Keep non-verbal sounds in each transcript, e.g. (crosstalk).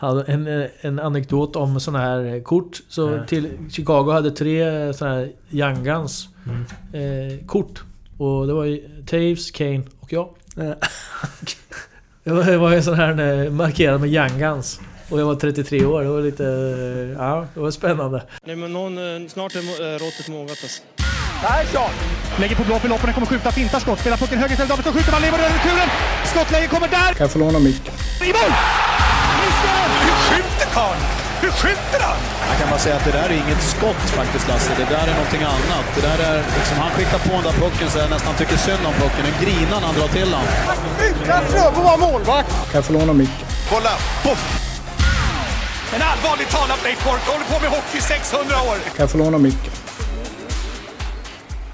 hade en, en anekdot om sådana här kort. Så Ja. till Chicago hade tre sådana här Young Guns Mm. eh, kort. Och det var ju Taves, Kane och jag. Eh, (laughs) Det var, det var en sån här eh, markerad med Young Guns. Och jag var 33 år. Det var lite... eh, Ja, det var spännande. Nej, men någon, eh, snart är råttet mogat alltså. Persson! Lägger på blå för loppen, kommer skjuta, fintar skott, spelar pucken höger istället, Davidsson skjuter, man lever över returen! Skottläge kommer där! Kan jag få låna micken? I mål! Karln? Hur skjuter han? Jag kan bara säga att det där är inget skott faktiskt Lasse. Det där är någonting annat. Det där är liksom, han skickar på den där pucken så jag nästan tycker synd om pucken. En grina när han drar till den. Utan Fröbo var målvakt! Kan jag få låna micken? Kolla! Poff! En allvarligt talat Leif Boork håller på med hockey i 600 år! Kan jag få låna micken?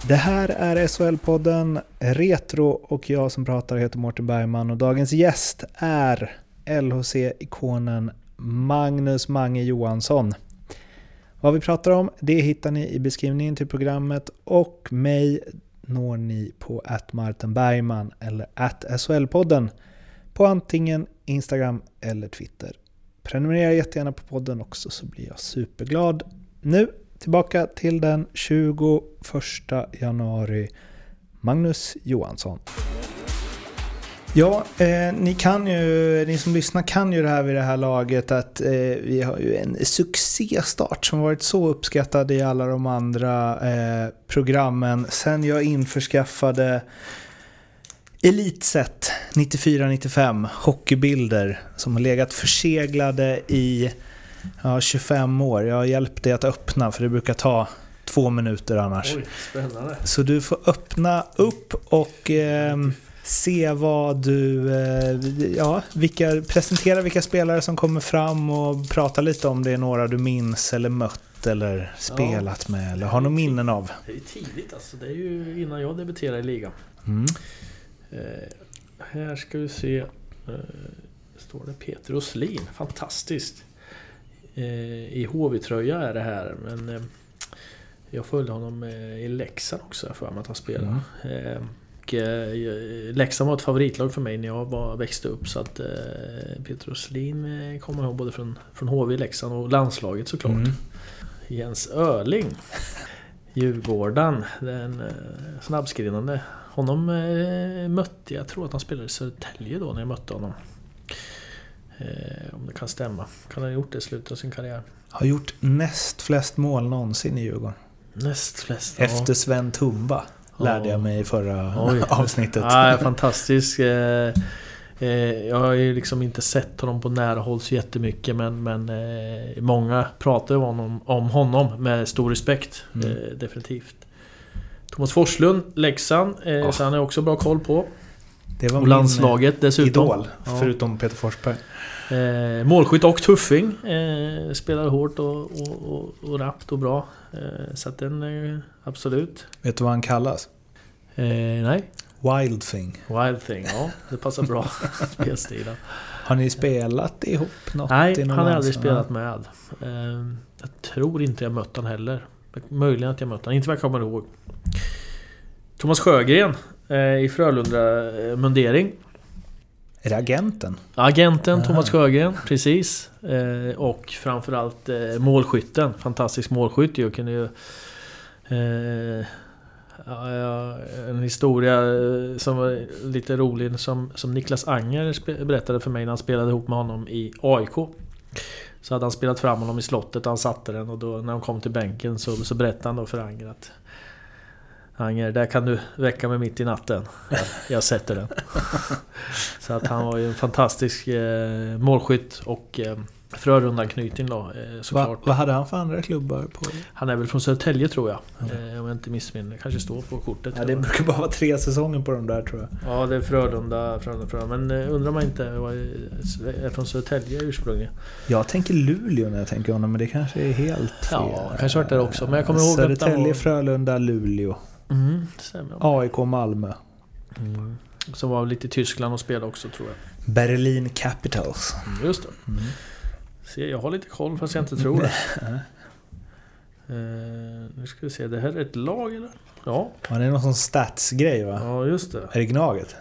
Det här är SHL-podden Retro och jag som pratar heter Mårten Bergman och dagens gäst är LHC-ikonen Magnus Mange Johansson. Vad vi pratar om det hittar ni i beskrivningen till programmet och mig når ni på @martenbergman eller SHL-podden på antingen Instagram eller Twitter. Prenumerera jättegärna på podden också så blir jag superglad. Nu tillbaka till den 21 januari. Magnus Johansson. Ja, eh, ni kan ju, ni som lyssnar kan ju det här vid det här laget att eh, vi har ju en succéstart som varit så uppskattad i alla de andra eh, programmen sen jag införskaffade Elitset 94-95 hockeybilder som har legat förseglade i ja, 25 år. Jag har hjälpt dig att öppna för det brukar ta två minuter annars. Oj, spännande. Så du får öppna upp och ehm, se vad du... Eh, ja, vilka, presentera vilka spelare som kommer fram och prata lite om det är några du minns eller mött eller spelat med eller har några minnen av. Det är ju tidigt alltså. Det är ju innan jag debuterade i ligan. Mm. Eh, här ska vi se. Eh, står det Peter Oslin. Fantastiskt. Eh, I HV-tröja är det här. Men eh, jag följde honom eh, i Leksand också. För att han spelade. Eh, och, eh, Leksand var ett favoritlag för mig när jag var, växte upp. Så att eh, Peter Oslin eh, kommer jag ihåg både från, från HV, Leksand och landslaget såklart. Mm. Jens Öling. Djurgården. Den eh, snabbskridande. Honom eh, mötte jag. tror att han spelade i Södertälje då när jag mötte honom. Eh, om det kan stämma. Kan han ha gjort det i slutet av sin karriär? Har gjort näst flest mål någonsin i Djurgården. Näst flest. Efter Sven Tumba. Lärde jag mig i förra Oj. (laughs) avsnittet. Ja, fantastisk. Eh, eh, jag har ju liksom inte sett honom på nära håll så jättemycket men, men eh, många pratar om honom, om honom med stor respekt. Mm. Definitivt. Thomas Forslund, Leksand. Ja. Så han jag också bra koll på. Det var Och landslaget dessutom. idol. Förutom Peter Forsberg. Eh, målskytt och tuffing. Eh, spelar hårt och, och, och, och rappt och bra. Eh, så att den eh, absolut. Vet du vad han kallas? Eh, nej, Wild Thing. Wild Thing. Ja, det passar bra. (laughs) Spelstilen. Har ni spelat ihop något? Nej, han har aldrig spelat med. Eh, jag tror inte jag mött han heller. Möjligen att jag mött han, inte vad jag kommer ihåg. Thomas Sjögren eh, i Frölunda-mundering. Är det agenten? Agenten Ah. Thomas Sjögren, precis. Eh, och framförallt eh, målskytten. Fantastisk målskytt ju. Kunde ju... Eh, en historia eh, som var lite rolig som, som Niklas Anger berättade för mig när han spelade ihop med honom i AIK. Så hade han spelat fram honom i slottet han satte den och då när de kom till bänken så, så berättade han då för Anger att Anger, där kan du väcka mig mitt i natten. Jag, sätter den. (laughs) Så att han var ju en fantastisk eh, målskytt och eh, Frölunda-anknytning då eh, Va, såklart. vad hade han för andra klubbar på? Han är väl från Södertälje tror jag. Eh, om jag inte missminner. Kanske står på kortet. Ja, det brukar bara vara tre säsonger på de där tror jag. Ja, det är Frölunda, Frölunda, Frölunda. Men eh, undrar man inte vad är från Södertälje ursprungligen? Jag tänker Luleå när jag tänker honom, men det kanske är helt fel. Ja, kanske varit där också. Men jag kommer ihåg Södertälje, Frölunda, Luleå. Mm. AIK, Malmö. Mm. Som var lite i Tyskland och spelade också tror jag. Berlin Capitals. Mm, just det. Mm. Se, jag har lite koll fast jag inte tror det. (laughs) Eh, nu ska vi se, det här är ett lag eller? Ja, Ja, det är någon sån statsgrej va? ja just det. Är det Gnaget?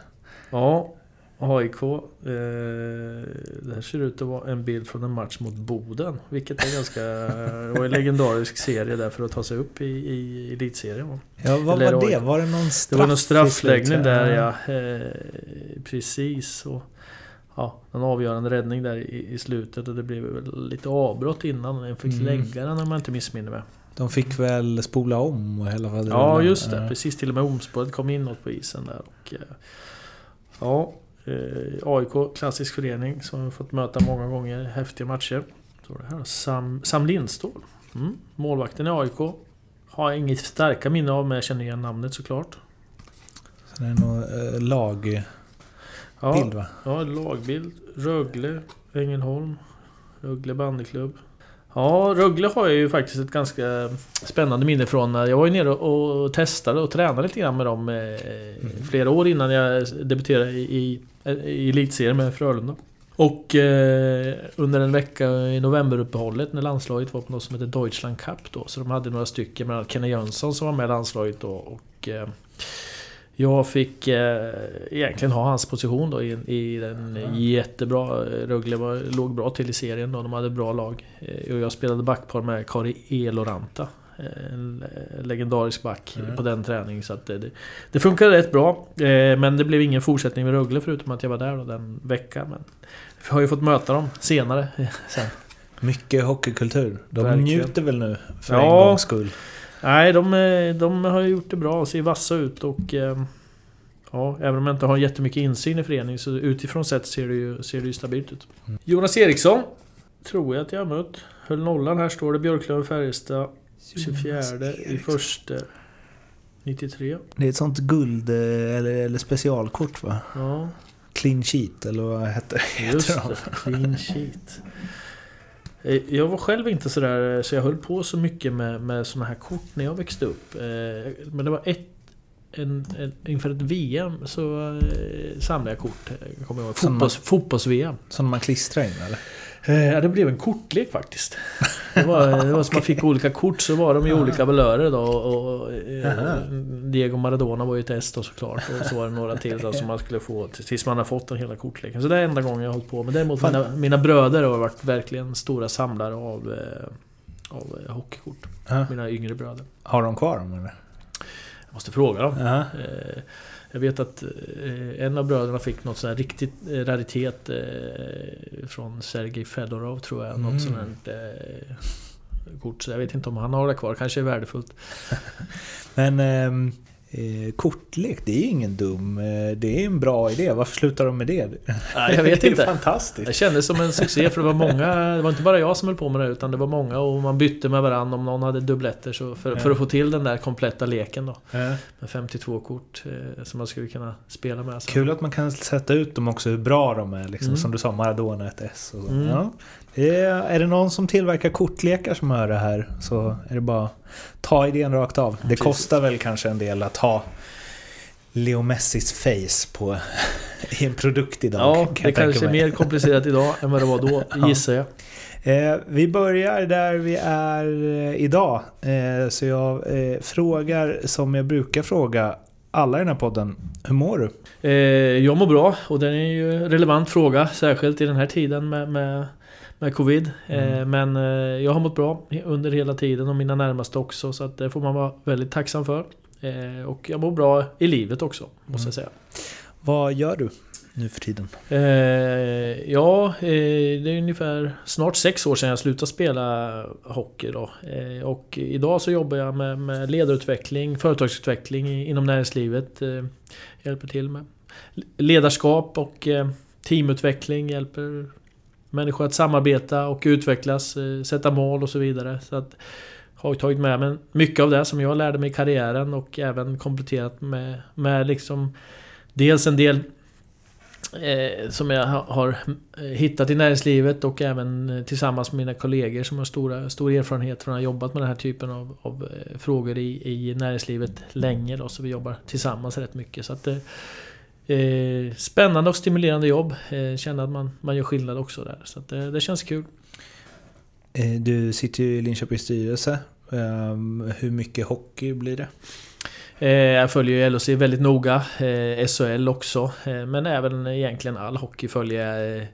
Ja, AIK. Eh, det här ser ut att vara en bild från en match mot Boden. Vilket är ganska... (laughs) Var en legendarisk serie där för att ta sig upp i, i elitserien. va? Ja, vad Eller var det? Var det någon straff Det var någon straffläggning där ja. Eh, precis. Och, ja, en avgörande räddning där i, i slutet och det blev väl lite avbrott innan. En fick Mm. lägga den om jag inte missminner mig. De fick väl spola om och hela Ja just det, precis till och med omspåret kom inåt på isen där. Och, eh, ja, AIK, klassisk förening som vi fått möta många gånger. Häftiga matcher. Så det här Sam, Sam Lindstål. Mm. Målvakten i AIK. Har jag inget starka minne av men jag känner igen namnet såklart. Så det är nog eh, lagbild Ja, va? ja lagbild. Rögle, Ängelholm. Rögle bandyklubb. Ja, Rögle har jag ju faktiskt ett ganska spännande minne från. Jag var ju nere och testade och tränade lite grann med dem eh, flera år innan jag debuterade i, i, i elitserien med Frölunda. Och eh, under en vecka i novemberuppehållet när landslaget var på något som heter Deutschland Cup då. Så de hade några stycken, bland annat Kenny Jönsson som var med i landslaget då. Och, eh, jag fick eh, egentligen ha hans position då i, i den jättebra... Rögle var, låg bra till i serien då, de hade bra lag. Eh, och jag spelade backpar med Kari Eloranta. En legendarisk back Mm. på den träningen. Så det, det, det funkade rätt bra. Eh, men det blev ingen fortsättning med Rögle förutom att jag var där då den veckan. Men jag har ju fått möta dem senare. (laughs) Sen. Mycket hockeykultur. De Verkligen. njuter väl nu för Ja. en gångs skull. Nej, de, eh, de har gjort det bra ser vassa ut och... eh, Ja, även om jag inte har jättemycket insyn i föreningen så utifrån sett ser det ju, ser det ju stabilt ut. Mm. Jonas Eriksson. Tror jag att jag har mött. Höll nollan här står det. Björklöven Färjestad. 24 i första 93. Det är ett sånt guld eh, eller, eller specialkort va? Ja, Clean sheet eller vad heter, just heter de? det. Clean sheet. Eh, Jag var själv inte sådär, så jag höll på så mycket med, med såna här kort när jag växte upp. Eh, Men det var ett en, en, inför ett VM så eh, samlade jag kort. eh, Kommer jag ihåg. Som man- Fotbolls, Fotbolls-VM. Som man klistrar in eller? Eh, Ja, det blev en kortlek faktiskt. Det var, det var som man fick olika kort så var de i olika valörer då. Och, och, eh, Aha. Diego Maradona var ju ett S då såklart. Och så var det några till då, som man skulle få tills man har fått den hela kortleken. Så det är enda gången jag har hållit på. Men däremot Fan. mina, mina bröder har varit verkligen stora samlare av, eh, av hockeykort. Ja. Mina yngre bröder. Har de kvar dem eller? Jag måste fråga dem. Ja. Jag vet att eh, en av bröderna fick något sånt här riktigt eh, raritet eh, från Sergej Fedorov tror jag. Mm. Något sånt här kort. Så jag vet inte om han har det kvar. Kanske är värdefullt. (laughs) Men ehm, eh, kortlek, det är ingen dum... Eh, det är en bra idé. Varför slutar de med det? Nej, jag vet (laughs) det är inte. fantastiskt. Det kändes som en succé för det var många, det var inte bara jag som höll på med det utan det var många och man bytte med varandra om någon hade dubbletter så för, för att få till den där kompletta leken då. Ja. Med 52 kort eh, som man skulle kunna spela med. sen. Kul att man kan sätta ut dem också hur bra de är. Liksom, Mm. Som du sa, Maradona ett S. Och så. Mm. Ja. Det är, det någon som tillverkar kortlekar som hör det här så är det bara ta idén rakt av. Det kostar väl kanske en del att ha Leo Messis face på (laughs) i en produkt idag. Ja, kan det kanske är mer komplicerat idag (laughs) än vad det var då, Ja. gissar jag. Eh, vi börjar där vi är eh, idag. Eh, så jag eh, frågar som jag brukar fråga alla i den här podden. Hur mår du? Eh, jag mår bra och det är ju en relevant fråga, särskilt i den här tiden med, med, med Covid. Eh, Mm. men eh, jag har mått bra under hela tiden och mina närmaste också, så att det får man vara väldigt tacksam för. Eh, och jag mår bra i livet också, måste jag säga. Vad gör du nu för tiden? Eh, ja, eh, det är ungefär snart sex år sedan jag slutade spela hockey då. Eh, och idag så jobbar jag med, med ledarutveckling, företagsutveckling inom näringslivet. Hjälper till med ledarskap och teamutveckling. Hjälper människor att samarbeta och utvecklas, eh, sätta mål och så vidare. Så att har jag tagit med mig mycket av det som jag lärde mig i karriären och även kompletterat med, med liksom Dels en del eh, som jag har eh, hittat i näringslivet och även eh, tillsammans med mina kollegor som har stora, stor erfarenhet från att ha jobbat med den här typen av, av frågor i, i näringslivet länge. Då, så vi jobbar tillsammans rätt mycket. Så att, eh, eh, spännande och stimulerande jobb. Eh, känner att man, man gör skillnad också där. Så att, eh, det känns kul. Eh, Du sitter ju i Linköpings styrelse. Ehm, Hur mycket hockey blir det? Eh, jag följer ju LHC väldigt noga. SHL också. Men även egentligen all hockey följer jag,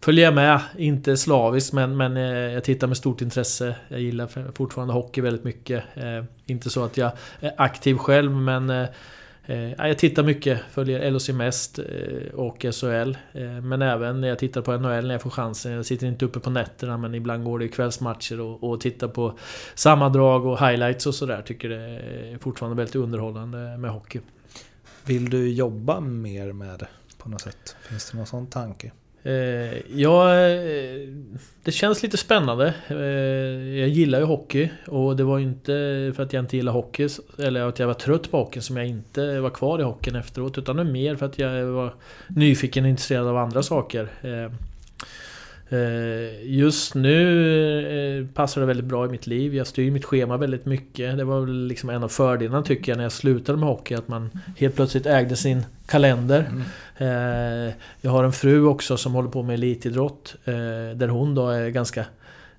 följer jag med. Inte slaviskt men, men jag tittar med stort intresse. Jag gillar fortfarande hockey väldigt mycket. Inte så att jag är aktiv själv men Eh, jag tittar mycket, följer LHC mest eh, och SHL. Eh, men även när jag tittar på NHL när jag får chansen. Jag sitter inte uppe på nätterna men ibland går det kvällsmatcher och, och tittar på sammandrag och highlights och sådär. Tycker det är fortfarande väldigt underhållande med hockey. Vill du jobba mer med det på något sätt? Finns det någon sån tanke? Eh, ja, eh, det känns lite spännande. Eh, jag gillar ju hockey och det var ju inte för att jag inte gillar hockey eller att jag var trött på hockeyn som jag inte var kvar i hockeyn efteråt. Utan det är mer för att jag var nyfiken och intresserad av andra saker. Eh, Just nu passar det väldigt bra i mitt liv. Jag styr mitt schema väldigt mycket. Det var väl liksom en av fördelarna tycker jag när jag slutade med hockey. Att man helt plötsligt ägde sin kalender. Mm. Eh, jag har en fru också som håller på med elitidrott. Eh, där hon då är ganska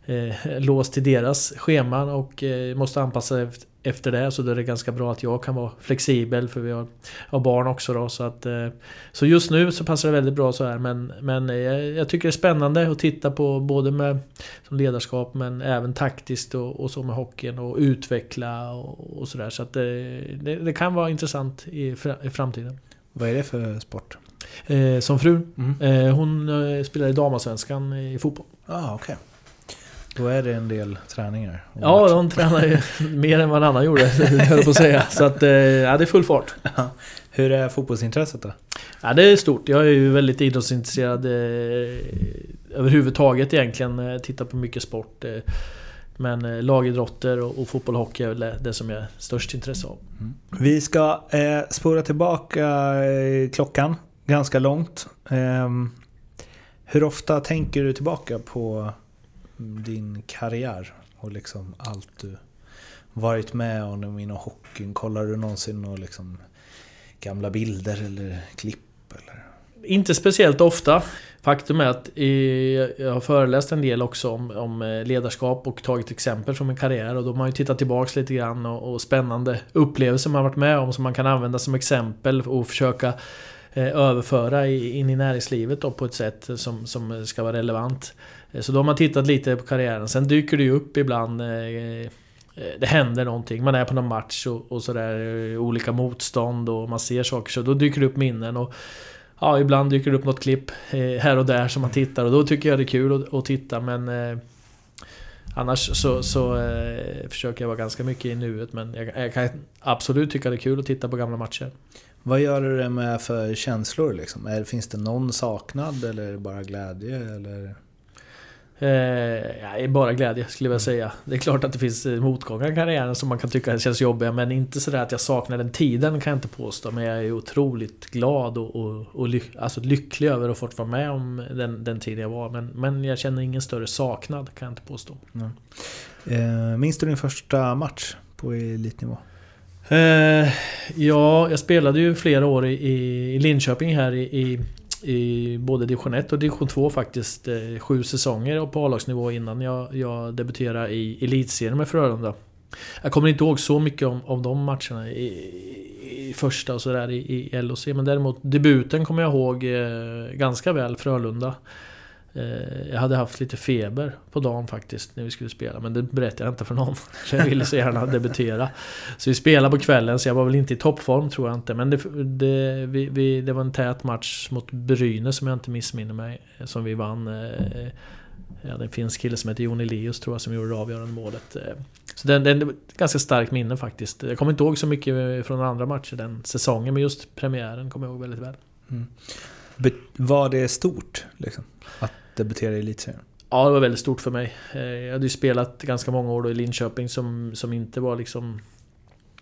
eh, låst till deras scheman och måste anpassa efter det. Så då är det ganska bra att jag kan vara flexibel för vi har, har barn också då. Så, att, så just nu så passar det väldigt bra så här. Men, men jag, jag tycker det är spännande att titta på både med som ledarskap men även taktiskt och, och så med hockeyn och utveckla och, och sådär. Så att det, det, det, kan vara intressant i, i framtiden. Vad är det för sport? Eh, som fru. Mm. Eh, hon eh, spelar i damallsvenskan i fotboll. Ah, okay. Då är det en del träningar? Ja, de tränar ju (laughs) mer än vad en annan gjorde, (laughs) höll på att säga. Så att, eh, ja, det är full fart. (laughs) Hur är fotbollsintresset då? Ja, det är stort. Jag är ju väldigt idrottsintresserad eh, överhuvudtaget egentligen. Jag tittar på mycket sport. Eh, men eh, lagidrotter och, och fotboll och hockey är väl det som jag har störst intresse av. Mm. Vi ska eh, spåra tillbaka eh, klockan ganska långt. Eh, hur ofta tänker du tillbaka på din karriär och liksom allt du varit med om inom hockeyn? Kollar du någonsin några liksom gamla bilder eller klipp? Eller? Inte speciellt ofta. Faktum är att jag har föreläst en del också om, om eh, ledarskap och tagit exempel från min karriär och då har man ju tittat tillbaks lite grann och, och spännande upplevelser man varit med om som man kan använda som exempel och försöka eh, överföra in i näringslivet då på ett sätt som, som ska vara relevant. Eh, så då har man tittat lite på karriären. Sen dyker det ju upp ibland eh, eh, det händer någonting, man är på någon match och, och sådär, olika motstånd och man ser saker så då dyker det upp minnen. Och ja, ibland dyker det upp något klipp eh, här och där som man tittar och då tycker jag det är kul att, att titta men eh, Annars så, så eh, försöker jag vara ganska mycket i nuet men jag, jag, kan absolut tycka det är kul att titta på gamla matcher. Vad gör du det med för känslor liksom? Är, finns det någon saknad eller är det bara glädje? Eller? Eh, bara glädje skulle jag vilja säga. Det är klart att det finns motgångar i karriären som man kan tycka känns jobbiga men inte sådär att jag saknar den tiden kan jag inte påstå. Men jag är otroligt glad och, och, och ly alltså lycklig över att fått vara med om den, den tiden jag var. Men, men jag känner ingen större saknad kan jag inte påstå. Mm. Eh, minns du din första match på elitnivå? Eh, ja, jag spelade ju flera år i, i Linköping här i, i i både division 1 och division 2 faktiskt. Eh, sju säsonger på A-lagsnivå innan jag, jag debuterade i elitserien med Frölunda. Jag kommer inte ihåg så mycket om, om de matcherna i, i första och sådär i, i LOC. Men däremot debuten kommer jag ihåg eh, ganska väl, Frölunda. Eh, jag hade haft lite feber på dagen faktiskt när vi skulle spela men det berättade jag inte för någon. (laughs) Så jag ville så gärna debutera. Så vi spelade på kvällen så jag var väl inte i toppform tror jag inte. Men det, det, vi, vi, det var en tät match mot Brynäs som jag inte missminner mig. Som vi vann. Eh, jag hade en finsk kille som heter Jon Elius tror jag som gjorde det avgörande målet. Eh, så det, det är ett ganska starkt minne faktiskt. Jag kommer inte ihåg så mycket från andra matcher den säsongen men just premiären kommer jag ihåg väldigt väl. Mm. Var det stort? Liksom? Att debutera i elitserien? Ja, det var väldigt stort för mig. Eh, jag hade ju spelat ganska många år då i Linköping som, som inte var liksom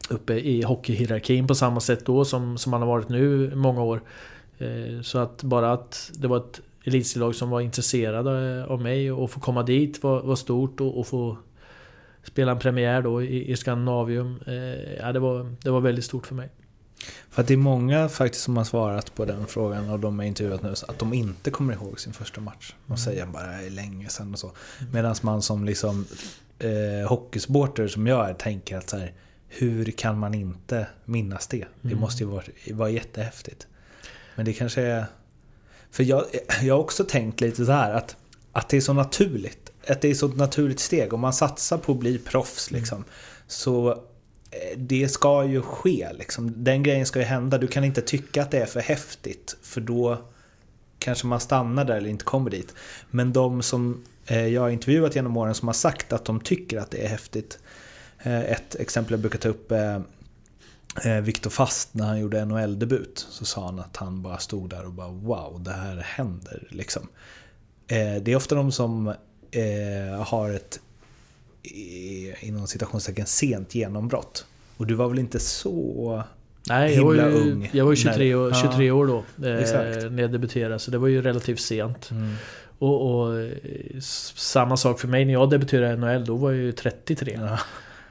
uppe i hockeyhierarkin på samma sätt då som, som man har varit nu många år. Eh, så att bara att det var ett elitserielag som var intresserade eh, av mig och få komma dit var, var stort och, och få spela en premiär då i, i Skandinavium. Ja, det, var, det var väldigt stort för mig. För att det är många faktiskt som har svarat på den frågan och de är intervjuat nu, att de inte kommer ihåg sin första match. De mm. säger bara det är länge sedan och så. Mm. Medan man som liksom eh, hockeysupporter som jag är tänker att så här, hur kan man inte minnas det? Det Mm. måste ju vara, vara jättehäftigt. Men det kanske är... För jag, jag har också tänkt lite så här att, att det är så naturligt. Att det är så ett naturligt steg. Om man satsar på att bli proffs liksom. Så Eh, det ska ju ske liksom. Den grejen ska ju hända. Du kan inte tycka att det är för häftigt. För då kanske man stannar där eller inte kommer dit. Men de som eh, jag har intervjuat genom åren som har sagt att de tycker att det är häftigt. Eh, ett exempel jag brukar ta upp är Viktor Fast när han gjorde NHL-debut. Så sa han att han bara stod där och bara wow, det här händer liksom. Det är ofta de som har ett inom citationstecken sent genombrott. Och du var väl inte så... Nej, jag var, ju, ung jag var ju 23, när- år, Ja. 23 år då. Eh, när jag debuterade, så det var ju relativt sent. Mm. Och, och samma sak för mig när jag debuterade i NHL, då var jag ju 33. Ja.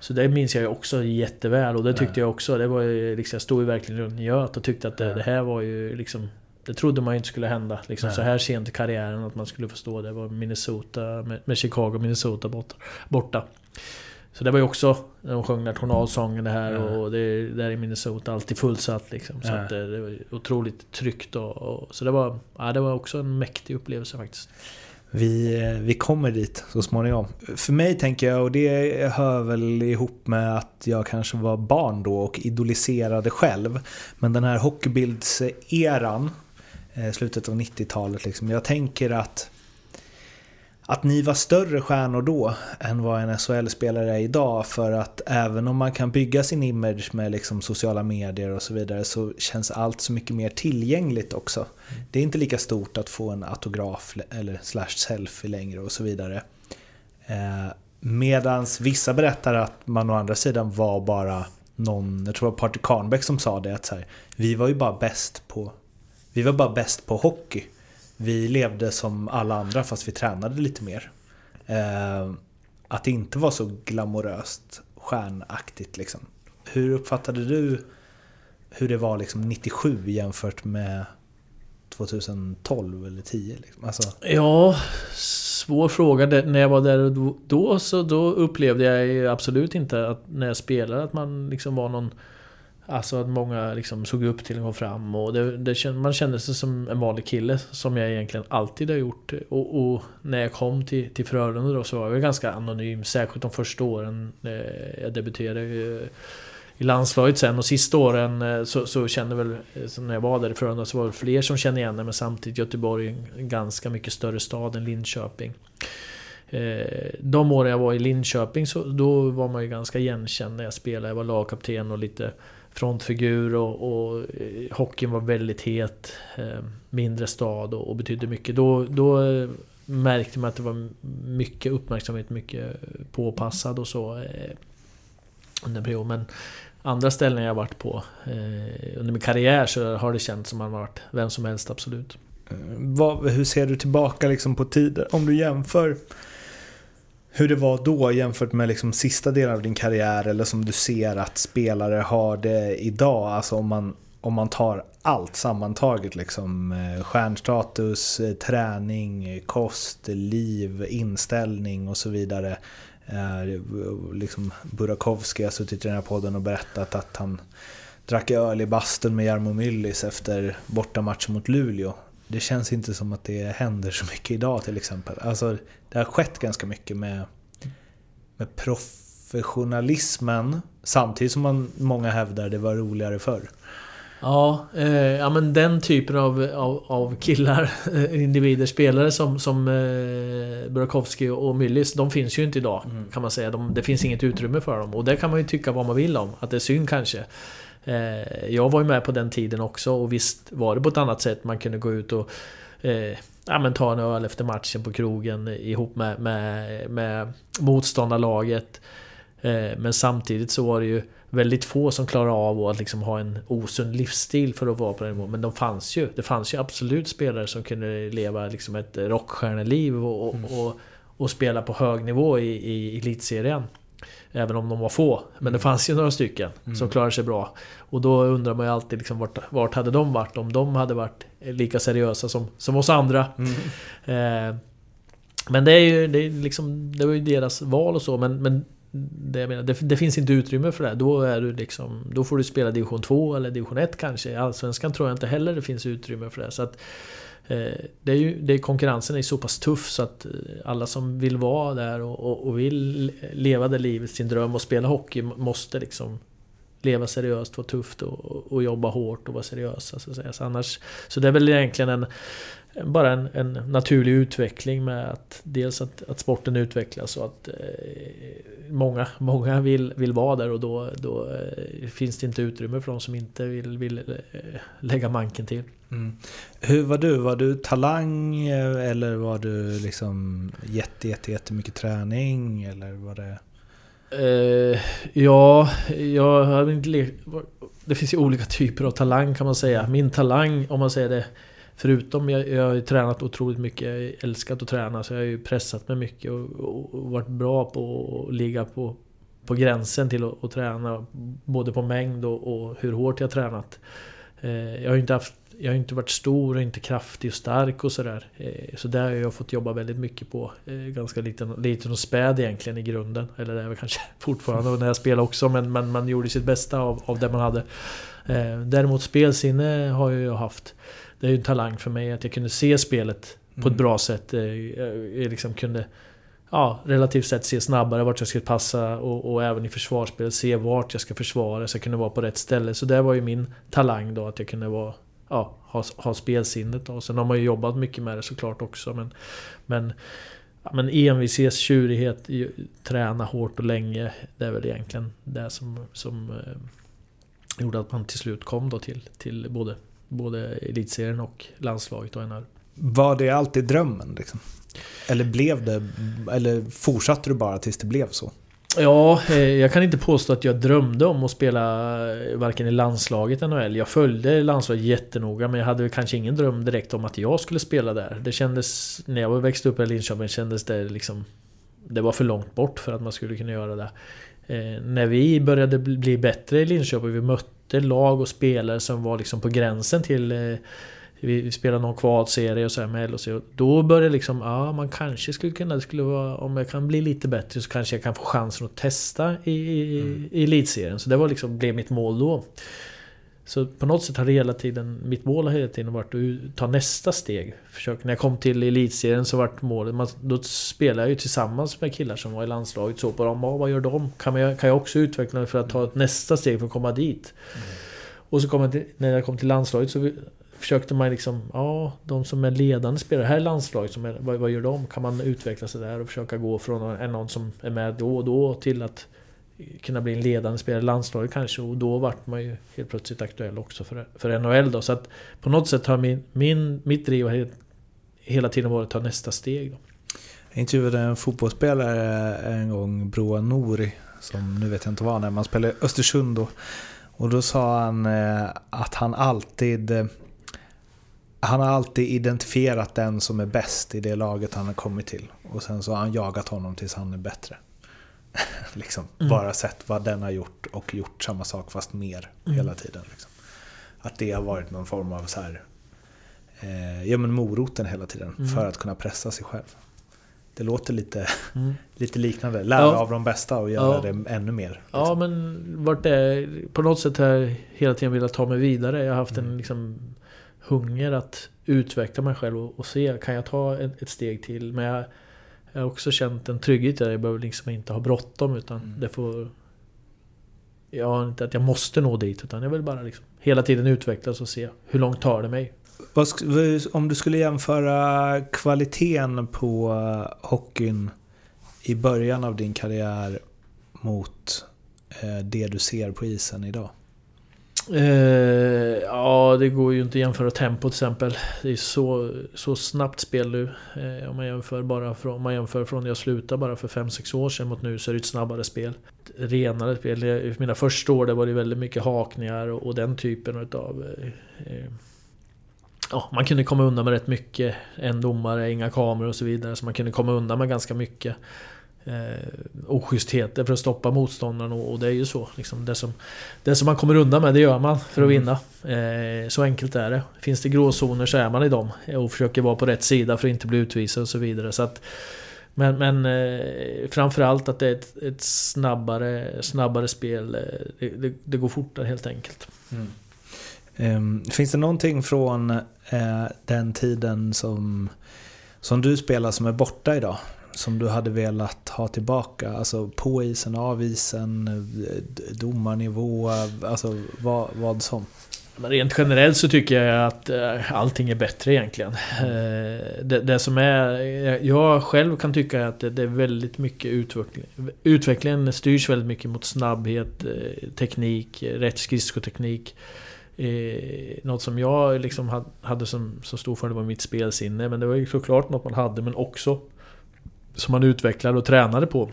Så det minns jag ju också jätteväl och det tyckte Ja. jag också. Det var ju liksom, jag stod ju verkligen runt njöt och tyckte att det, Ja. det här var ju liksom... Det trodde man ju inte skulle hända. Liksom, så här sent i karriären att man skulle förstå det. var Minnesota, med, Chicago Minnesota borta. borta. Så det var ju också, när de sjöng nationalsången det här Ja. och det där i Minnesota, alltid fullsatt liksom. Så att det, det var otroligt tryggt och, och Så det var, ja, det var också en mäktig upplevelse faktiskt. Vi, eh, vi kommer dit så småningom. För mig tänker jag, och det hör väl ihop med att jag kanske var barn då och idoliserade själv. Men den här hockeybildseran, slutet av 90-talet, liksom, jag tänker att att ni var större stjärnor då än vad en SHL-spelare är idag. För att även om man kan bygga sin image med liksom sociala medier och så vidare så känns allt så mycket mer tillgängligt också. Det är inte lika stort att få en autograf eller slash selfie längre och så vidare. Eh, medans vissa berättar att man å andra sidan var bara någon, jag tror det var Party Karnbäck som sa det, att så här, vi var ju bara bäst på vi var bara bäst på hockey. Vi levde som alla andra fast vi tränade lite mer. Eh, att det inte var så glamoröst, stjärnaktigt liksom. Hur uppfattade du hur det var liksom 97 jämfört med 2012 eller 10? Liksom? Alltså, Ja, svår fråga. När jag var där då- då så då upplevde jag absolut inte att när jag spelade att man liksom var någon... Alltså att många liksom såg upp till att och kom fram och det, det, man kände sig som en vanlig kille som jag egentligen alltid har gjort. Och, och när jag kom till, till Frölunda då så var jag ganska anonym, särskilt de första åren. Eh, Jag debuterade ju i landslaget sen och sista åren eh, så, så kände väl, eh, så när jag var där i Frölunda så var det fler som kände igen mig men samtidigt Göteborg är en ganska mycket större stad än Linköping. Eh, De åren jag var i Linköping så då var man ju ganska igenkänd när jag spelade. Jag var lagkapten och lite frontfigur och, och eh, hockeyn var väldigt het. Eh, mindre stad och, och betydde mycket. Då, då eh, märkte man att det var mycket uppmärksamhet, mycket påpassad och så. Under en period. Men andra ställen jag varit på under min karriär så har det känts som man varit vem som helst, absolut. vad, hur ser du tillbaka liksom på tider? Om du jämför hur det var då jämfört med liksom sista delen av din karriär eller som du ser att spelare har det idag. Alltså om man, om man tar allt sammantaget. Liksom, eh, stjärnstatus, eh, träning, eh, kost, liv, inställning och så vidare. Eh, liksom Burakovsky har suttit i den här podden och berättat att han drack öl i bastun med Jarmo Myllys efter bortamatchen mot Luleå. Det känns inte som att det händer så mycket idag till exempel. Alltså, det har skett ganska mycket med, med professionalismen samtidigt som man, många hävdar det var roligare förr. Ja, eh, ja men den typen av, av, av killar, eh, individer, spelare som, som eh, Burakovsky och Myllys, de finns ju inte idag. Kan man säga. De, det finns inget utrymme för dem. Och det kan man ju tycka vad man vill om. Att det är synd kanske. Eh, jag var ju med på den tiden också och visst var det på ett annat sätt. Man kunde gå ut och eh, ja, men ta en öl efter matchen på krogen ihop med, med, med motståndarlaget. Eh, men samtidigt så var det ju väldigt få som klarade av att liksom ha en osund livsstil för att vara på den nivån. Men de fanns ju. Det fanns ju absolut spelare som kunde leva liksom ett rockstjärneliv och, och, och, och spela på hög nivå i, i elitserien. Även om de var få. Men det fanns ju några stycken som klarade sig bra. Och då undrar man ju alltid liksom vart, vart hade de varit om de hade varit lika seriösa som, som oss andra. Eh, men det är ju det är liksom, det var ju deras val och så. Men, men det, jag menar, det, det, finns inte utrymme för det. Då, är du liksom, då får du spela division 2 eller division 1 kanske. I Allsvenskan tror jag inte heller det finns utrymme för det. Så att, eh, det är ju, det, konkurrensen är så pass tuff så att eh, alla som vill vara där och, och, och vill leva det livet, sin dröm och spela hockey måste liksom leva seriöst, vara tufft och, och jobba hårt och vara seriösa. Så, att säga. Så, annars, så det är väl egentligen en, bara en, en, naturlig utveckling med att dels att, att sporten utvecklas och att eh, många, (laughs) många vill, vill vara där och då, då eh, finns det inte utrymme för de som inte vill, vill eh, lägga manken till. Mm. Hur var du? Var du talang eh, eller var du liksom jätte, jätte, jättemycket träning? Eller var det... Uh, ja, jag har inte Det finns ju olika typer av talang kan man säga. Min talang, om man säger det Förutom jag, jag har ju tränat otroligt mycket, jag har älskat att träna så jag har ju pressat mig mycket och, och, och varit bra på att ligga på, på gränsen till att, att träna. Både på mängd och, och, hur hårt jag har tränat. Eh, jag har ju inte haft jag har inte varit stor och inte kraftig och stark och sådär. Eh, så där har jag fått jobba väldigt mycket på. Eh, ganska liten, liten och späd egentligen i grunden. Eller det är väl kanske (laughs) fortfarande när jag spelar också men, men man gjorde sitt bästa av, av det man hade. Eh, däremot spelsinne har jag ju haft. Det är ju en talang för mig att jag kunde se spelet på ett mm. bra sätt. Jag liksom kunde ja, relativt sett se snabbare vart jag skulle passa och, och, även i försvarsspelet se vart jag ska försvara så jag kunde vara på rätt ställe. Så det var ju min talang då att jag kunde vara ja, ha, ha spelsinnet. Då. Sen har man ju jobbat mycket med det såklart också. Men, men, ja, men envishet, tjurighet, träna hårt och länge. Det är väl egentligen det som, som eh, gjorde att man till slut kom då till, till både, både elitserien och landslaget och NHL. Var det alltid drömmen? Liksom? Eller blev det, eller fortsatte du bara tills det blev så? Ja, eh, jag kan inte påstå att jag drömde om att spela eh, varken i landslaget eller NHL. Jag följde landslaget jättenoga men jag hade kanske ingen dröm direkt om att jag skulle spela där. Det kändes, när jag växte upp i Linköping kändes det liksom... Det var för långt bort för att man skulle kunna göra det. Eh, när vi började bli bättre i Linköping, vi mötte lag och spelare som var liksom på gränsen till eh, vi spelade någon kvalserie och så här med LHC. Då började liksom, ja man kanske skulle kunna, det skulle vara, om jag kan bli lite bättre så kanske jag kan få chansen att testa i, i, mm. i elitserien. Så det var liksom, blev mitt mål då. Så på något sätt har det hela tiden, mitt mål har hela tiden varit att ta nästa steg. Försök, när jag kom till elitserien så vart målet, man, då spelade jag ju tillsammans med killar som var i landslaget. Så på dem, vad gör de? Kan, jag, kan jag också utveckla mig för att ta ett nästa steg för att komma dit? Mm. Och så kom jag till, när jag kom till landslaget så försökte man liksom, ja, de som är ledande spelare, här i landslaget, som är, vad, vad, gör de? Kan man utveckla sig där och försöka gå från en någon som är med då och då till att kunna bli en ledande spelare i landslaget kanske och då vart man ju helt plötsligt aktuell också för, för NHL då. Så att på något sätt har min, min, mitt driv hela tiden varit att ta nästa steg. Då. Jag intervjuade en fotbollsspelare en gång, Broa Nori, som nu vet jag inte vad han är, man spelade i Östersund då. Och då sa han eh, att han alltid eh, han har alltid identifierat den som är bäst i det laget han har kommit till. Och sen så har han jagat honom tills han är bättre. (laughs) liksom. Mm. Bara sett vad den har gjort och gjort samma sak fast mer mm. hela tiden. Liksom. Att det har varit någon form av så här, eh, ja, men moroten hela tiden mm. för att kunna pressa sig själv. Det låter lite, mm. (laughs) lite liknande. Lära ja. av de bästa och göra ja. det ännu mer. Liksom. Ja, men vart det, på något sätt har jag hela tiden velat ta mig vidare. Jag har haft en mm. liksom, hunger att utveckla mig själv och, och se, kan jag ta ett, ett steg till? Men jag, jag har också känt en trygghet där jag behöver liksom inte ha bråttom utan mm. det får... Jag har inte att jag måste nå dit utan jag vill bara liksom hela tiden utvecklas och se hur långt tar det mig. Om du skulle jämföra kvaliteten på hockeyn i början av din karriär mot eh, det du ser på isen idag? Uh, ja, det går ju inte att jämföra tempo till exempel. Det är så, så snabbt spel nu. Uh, om, man jämför bara från, om man jämför från när jag slutade bara för 5-6 år sedan mot nu så är det ett snabbare spel. Renare spel. I mina första år där var det väldigt mycket hakningar och, och den typen utav... Uh, ja, man kunde komma undan med rätt mycket. En domare, inga kameror och så vidare. Så man kunde komma undan med ganska mycket eh, oschystheter för att stoppa motståndaren och, och det är ju så. Liksom, det, som, det som man kommer undan med, det gör man för att mm. vinna. Eh, så enkelt är det. Finns det gråzoner så är man i dem och försöker vara på rätt sida för att inte bli utvisad och så vidare. Så att Men, men eh, framförallt att det är ett, ett snabbare, snabbare spel. Eh, det, det, det, går fortare helt enkelt. Mm. Um, finns det någonting från uh, den tiden som, som du spelar som är borta idag? Som du hade velat ha tillbaka? Alltså på isen, av isen, domarnivå, alltså vad, vad som? Men rent generellt så tycker jag att eh, allting är bättre egentligen. Eh, det, det, som är... Jag själv kan tycka att det är väldigt mycket utveckling. Utvecklingen styrs väldigt mycket mot snabbhet, eh, teknik, rätt skridskoteknik. Något som jag liksom hade som, som stor fördel var mitt spelsinne. Men det var ju såklart något man hade men också som man utvecklade och tränade på.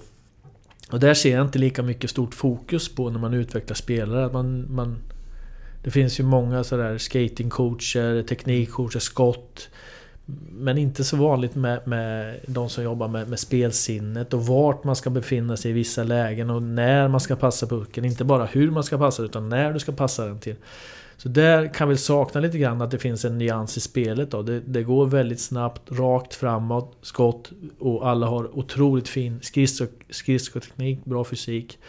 Och där ser jag inte lika mycket stort fokus på när man utvecklar spelare. Man, man det finns ju många sådär skatingcoacher, teknikcoacher, skott. Men inte så vanligt med, med de som jobbar med, med spelsinnet och vart man ska befinna sig i vissa lägen och när man ska passa pucken. Inte bara hur man ska passa utan när du ska passa den till. Så där kan vi sakna lite grann att det finns en nyans i spelet då. Det, det går väldigt snabbt, rakt framåt, skott och alla har otroligt fin skridskoteknik, bra fysik.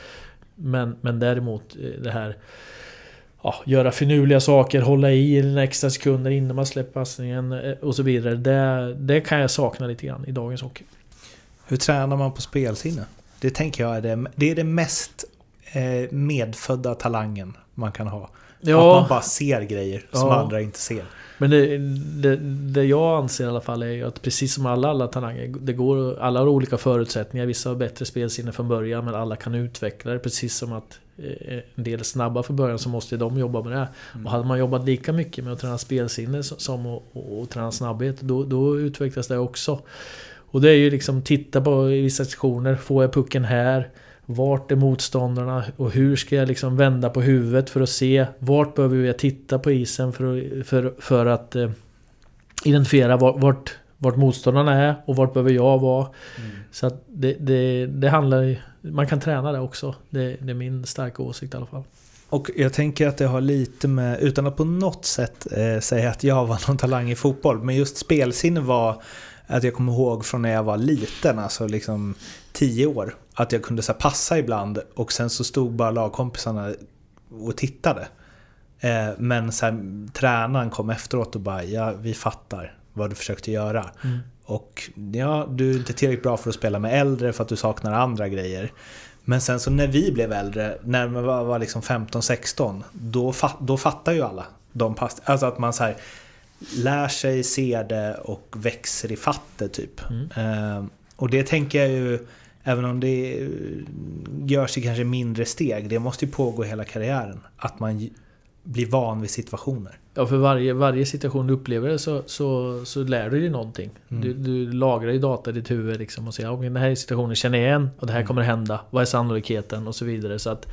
Men, men däremot eh, det här ja, göra finurliga saker, hålla i en extra sekunder innan man släpper passningen eh, och så vidare. Det, det kan jag sakna lite grann i dagens hockey. Hur tränar man på spelsinne? Det tänker jag är det, det, är det mest eh, medfödda talangen man kan ha. Ja. Att man bara ser grejer som ja. andra inte ser. Men det, det, det, jag anser i alla fall är att precis som alla, alla talanger, det går, alla har olika förutsättningar. Vissa har bättre spelsinne från början men alla kan utveckla det. Precis som att eh, en del är snabba från början så måste de jobba med det. Mm. Och hade man jobbat lika mycket med att träna spelsinne som att och, och träna snabbhet, då, då utvecklas det också. Och det är ju liksom titta på vissa sektioner, får jag pucken här? Vart är motståndarna och hur ska jag liksom vända på huvudet för att se vart behöver jag titta på isen för att, för, för att eh, identifiera vart, vart motståndarna är och vart behöver jag vara. Mm. Så att det, det, det handlar Man kan träna det också. Det, det, är min starka åsikt i alla fall. Och jag tänker att det har lite med, utan att på något sätt eh, säga att jag var någon talang i fotboll, men just spelsinne var att jag kommer ihåg från när jag var liten, alltså liksom tio år att jag kunde så passa ibland och sen så stod bara lagkompisarna och tittade. Eh, men så här, tränaren kom efteråt och bara ja, vi fattar vad du försökte göra. Mm. Och ja, du är inte tillräckligt bra för att spela med äldre för att du saknar andra grejer. Men sen så när vi blev äldre, när man var, var liksom 15-16, då, fa då fattar ju alla de pass Alltså att man så här, lär sig, ser det och växer i fattet typ. Mm. Eh, och det tänker jag ju Även om det görs i kanske mindre steg. Det måste ju pågå hela karriären. Att man blir van vid situationer. Ja, för varje, varje situation du upplever så, så, så lär du dig någonting. Mm. Du, du lagrar ju data i ditt huvud liksom och säger att den här situationen känner jag igen och det här mm. kommer hända. Vad är sannolikheten? Och så vidare. Så att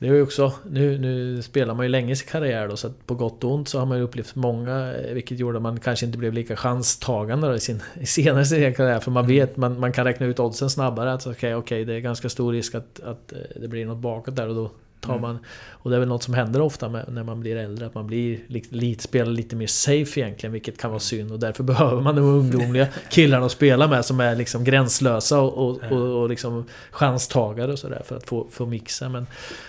det är också, nu, nu spelar man ju länge i sin karriär då, så att på gott och ont så har man ju upplevt många, eh, vilket gjorde att man kanske inte blev lika chanstagande då i sin (laughs) i senare sin karriär. För man mm. vet, man, man kan räkna ut oddsen snabbare. Att okej, okay, okay, det är ganska stor risk att, att eh, det blir något bakåt där och då tar mm. man... Och det är väl något som händer ofta med, när man blir äldre, att man blir lite, spelar lite mer safe egentligen, vilket kan vara synd. Och därför (laughs) behöver man de ungdomliga killarna att spela med som är liksom gränslösa och, och, och, och liksom chanstagare och sådär för att få, få mixa. Men,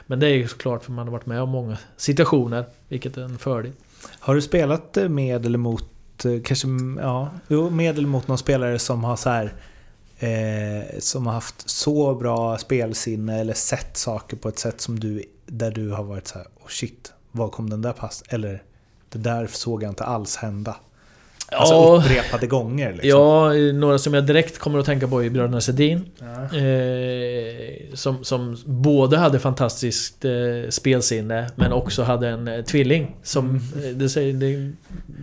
men det är ju såklart för man har varit med om många situationer, vilket är en fördel. Har du spelat med eller mot, eh, kanske, ja, med eller mot någon spelare som har så här eh, som har haft så bra spelsinne eller sett saker på ett sätt som du, där du har varit så här, oh shit, var kom den där pass? Eller det där såg jag inte alls hända. Alltså ja, upprepade gånger liksom. Ja, några som jag direkt kommer att tänka på är bröderna Sedin. Ja. Eh, som, som både hade fantastiskt eh, spelsinne men också hade en eh, tvilling. Som, mm. Eh, det säger, det,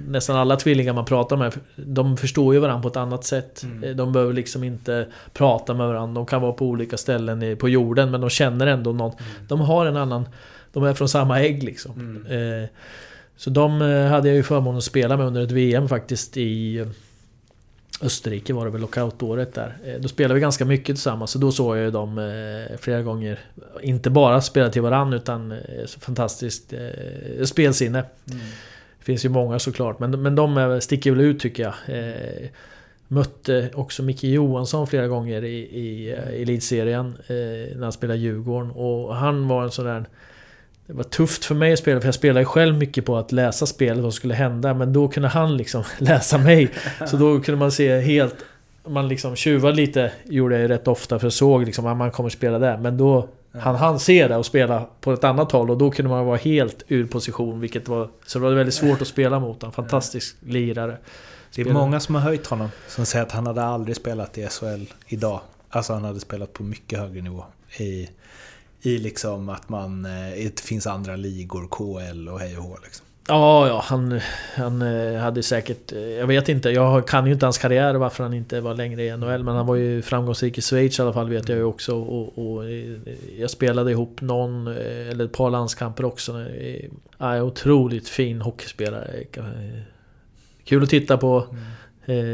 nästan alla tvillingar man pratar med, de förstår ju varandra på ett annat sätt. Mm. Eh, de behöver liksom inte prata med varandra. De kan vara på olika ställen i, på jorden men de känner ändå någon. Mm. De har en annan... De är från samma ägg liksom. Mm. Eh, så de eh, hade jag ju förmånen att spela med under ett VM faktiskt i eh, Österrike var det väl lockoutåret där. Eh, då spelade vi ganska mycket tillsammans så då såg jag ju dem flera gånger. Inte bara spela till varandra utan fantastiskt spelsinne. Mm. Det finns ju många såklart men, men de sticker väl ut tycker jag. Mötte också Micke Johansson flera gånger i, i elitserien när han spelade Djurgården. Och han var en sån där... Det var tufft för mig att spela, för jag spelade själv mycket på att läsa spelet, vad som skulle hända. Men då kunde han liksom (laughs) läsa mig. Så då kunde man se helt... Man liksom tjuvade lite, gjorde jag ju rätt ofta, för jag såg liksom att man kommer spela där. Men då han hann se det och spela på ett annat håll och då kunde man vara helt ur position. Vilket var, så det var väldigt svårt att spela mot honom. Fantastisk lirare. Det är många som har höjt honom som säger att han hade aldrig spelat i SHL idag. Alltså han hade spelat på mycket högre nivå. I, i liksom att man... Det eh, finns andra ligor, KL och hej och hå liksom. Ja, ja, han, han eh, hade säkert... Eh, jag vet inte, jag kan ju inte hans karriär varför han inte var längre i NHL. Men han var ju framgångsrik i Schweiz i alla fall vet jag ju också. Och, och jag spelade ihop någon, eller ett par landskamper också. Ja, otroligt fin hockeyspelare. Kul att titta på. Mm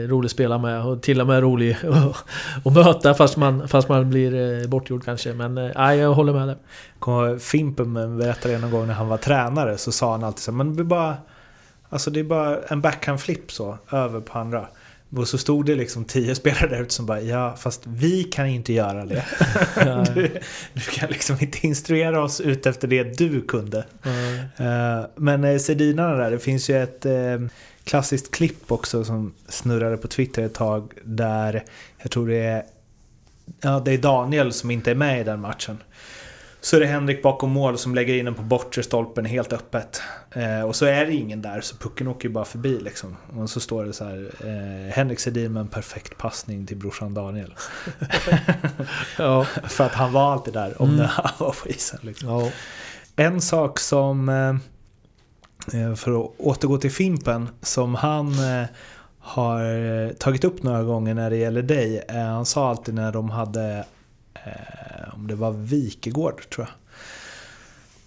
rolig att spela med och till och med rolig (laughs) att möta fast man, fast man blir eh, bortgjord kanske. Men eh, jag håller med dig. Fimpen berättade en gång när han var tränare så sa han alltid så men det är bara, alltså det är bara en backhand-flip så över på andra. Och så stod det liksom tio (laughs) spelare där ute som bara ja, fast vi kan inte göra det. (laughs) du, du, kan liksom inte instruera oss ut efter det du kunde. Mm. Men Sedinarna där, det finns ju ett klassiskt klipp också som snurrade på Twitter ett tag där jag tror det är, ja, det är Daniel som inte är med i den matchen. Så är det Henrik bakom mål som lägger in den på bortre stolpen helt öppet. Eh, och så är det ingen där så pucken åker ju bara förbi liksom. Och så står det så här eh, Henrik Sedin med en perfekt passning till brorsan Daniel. (laughs) ja. (laughs) För att han var alltid där om mm. han var på isen. Liksom. Ja. En sak som eh, Eh, Eh, för att återgå till Fimpen som han eh, har eh, tagit upp några gånger när det gäller dig. Han sa alltid när de hade, om det var Wikegård tror jag.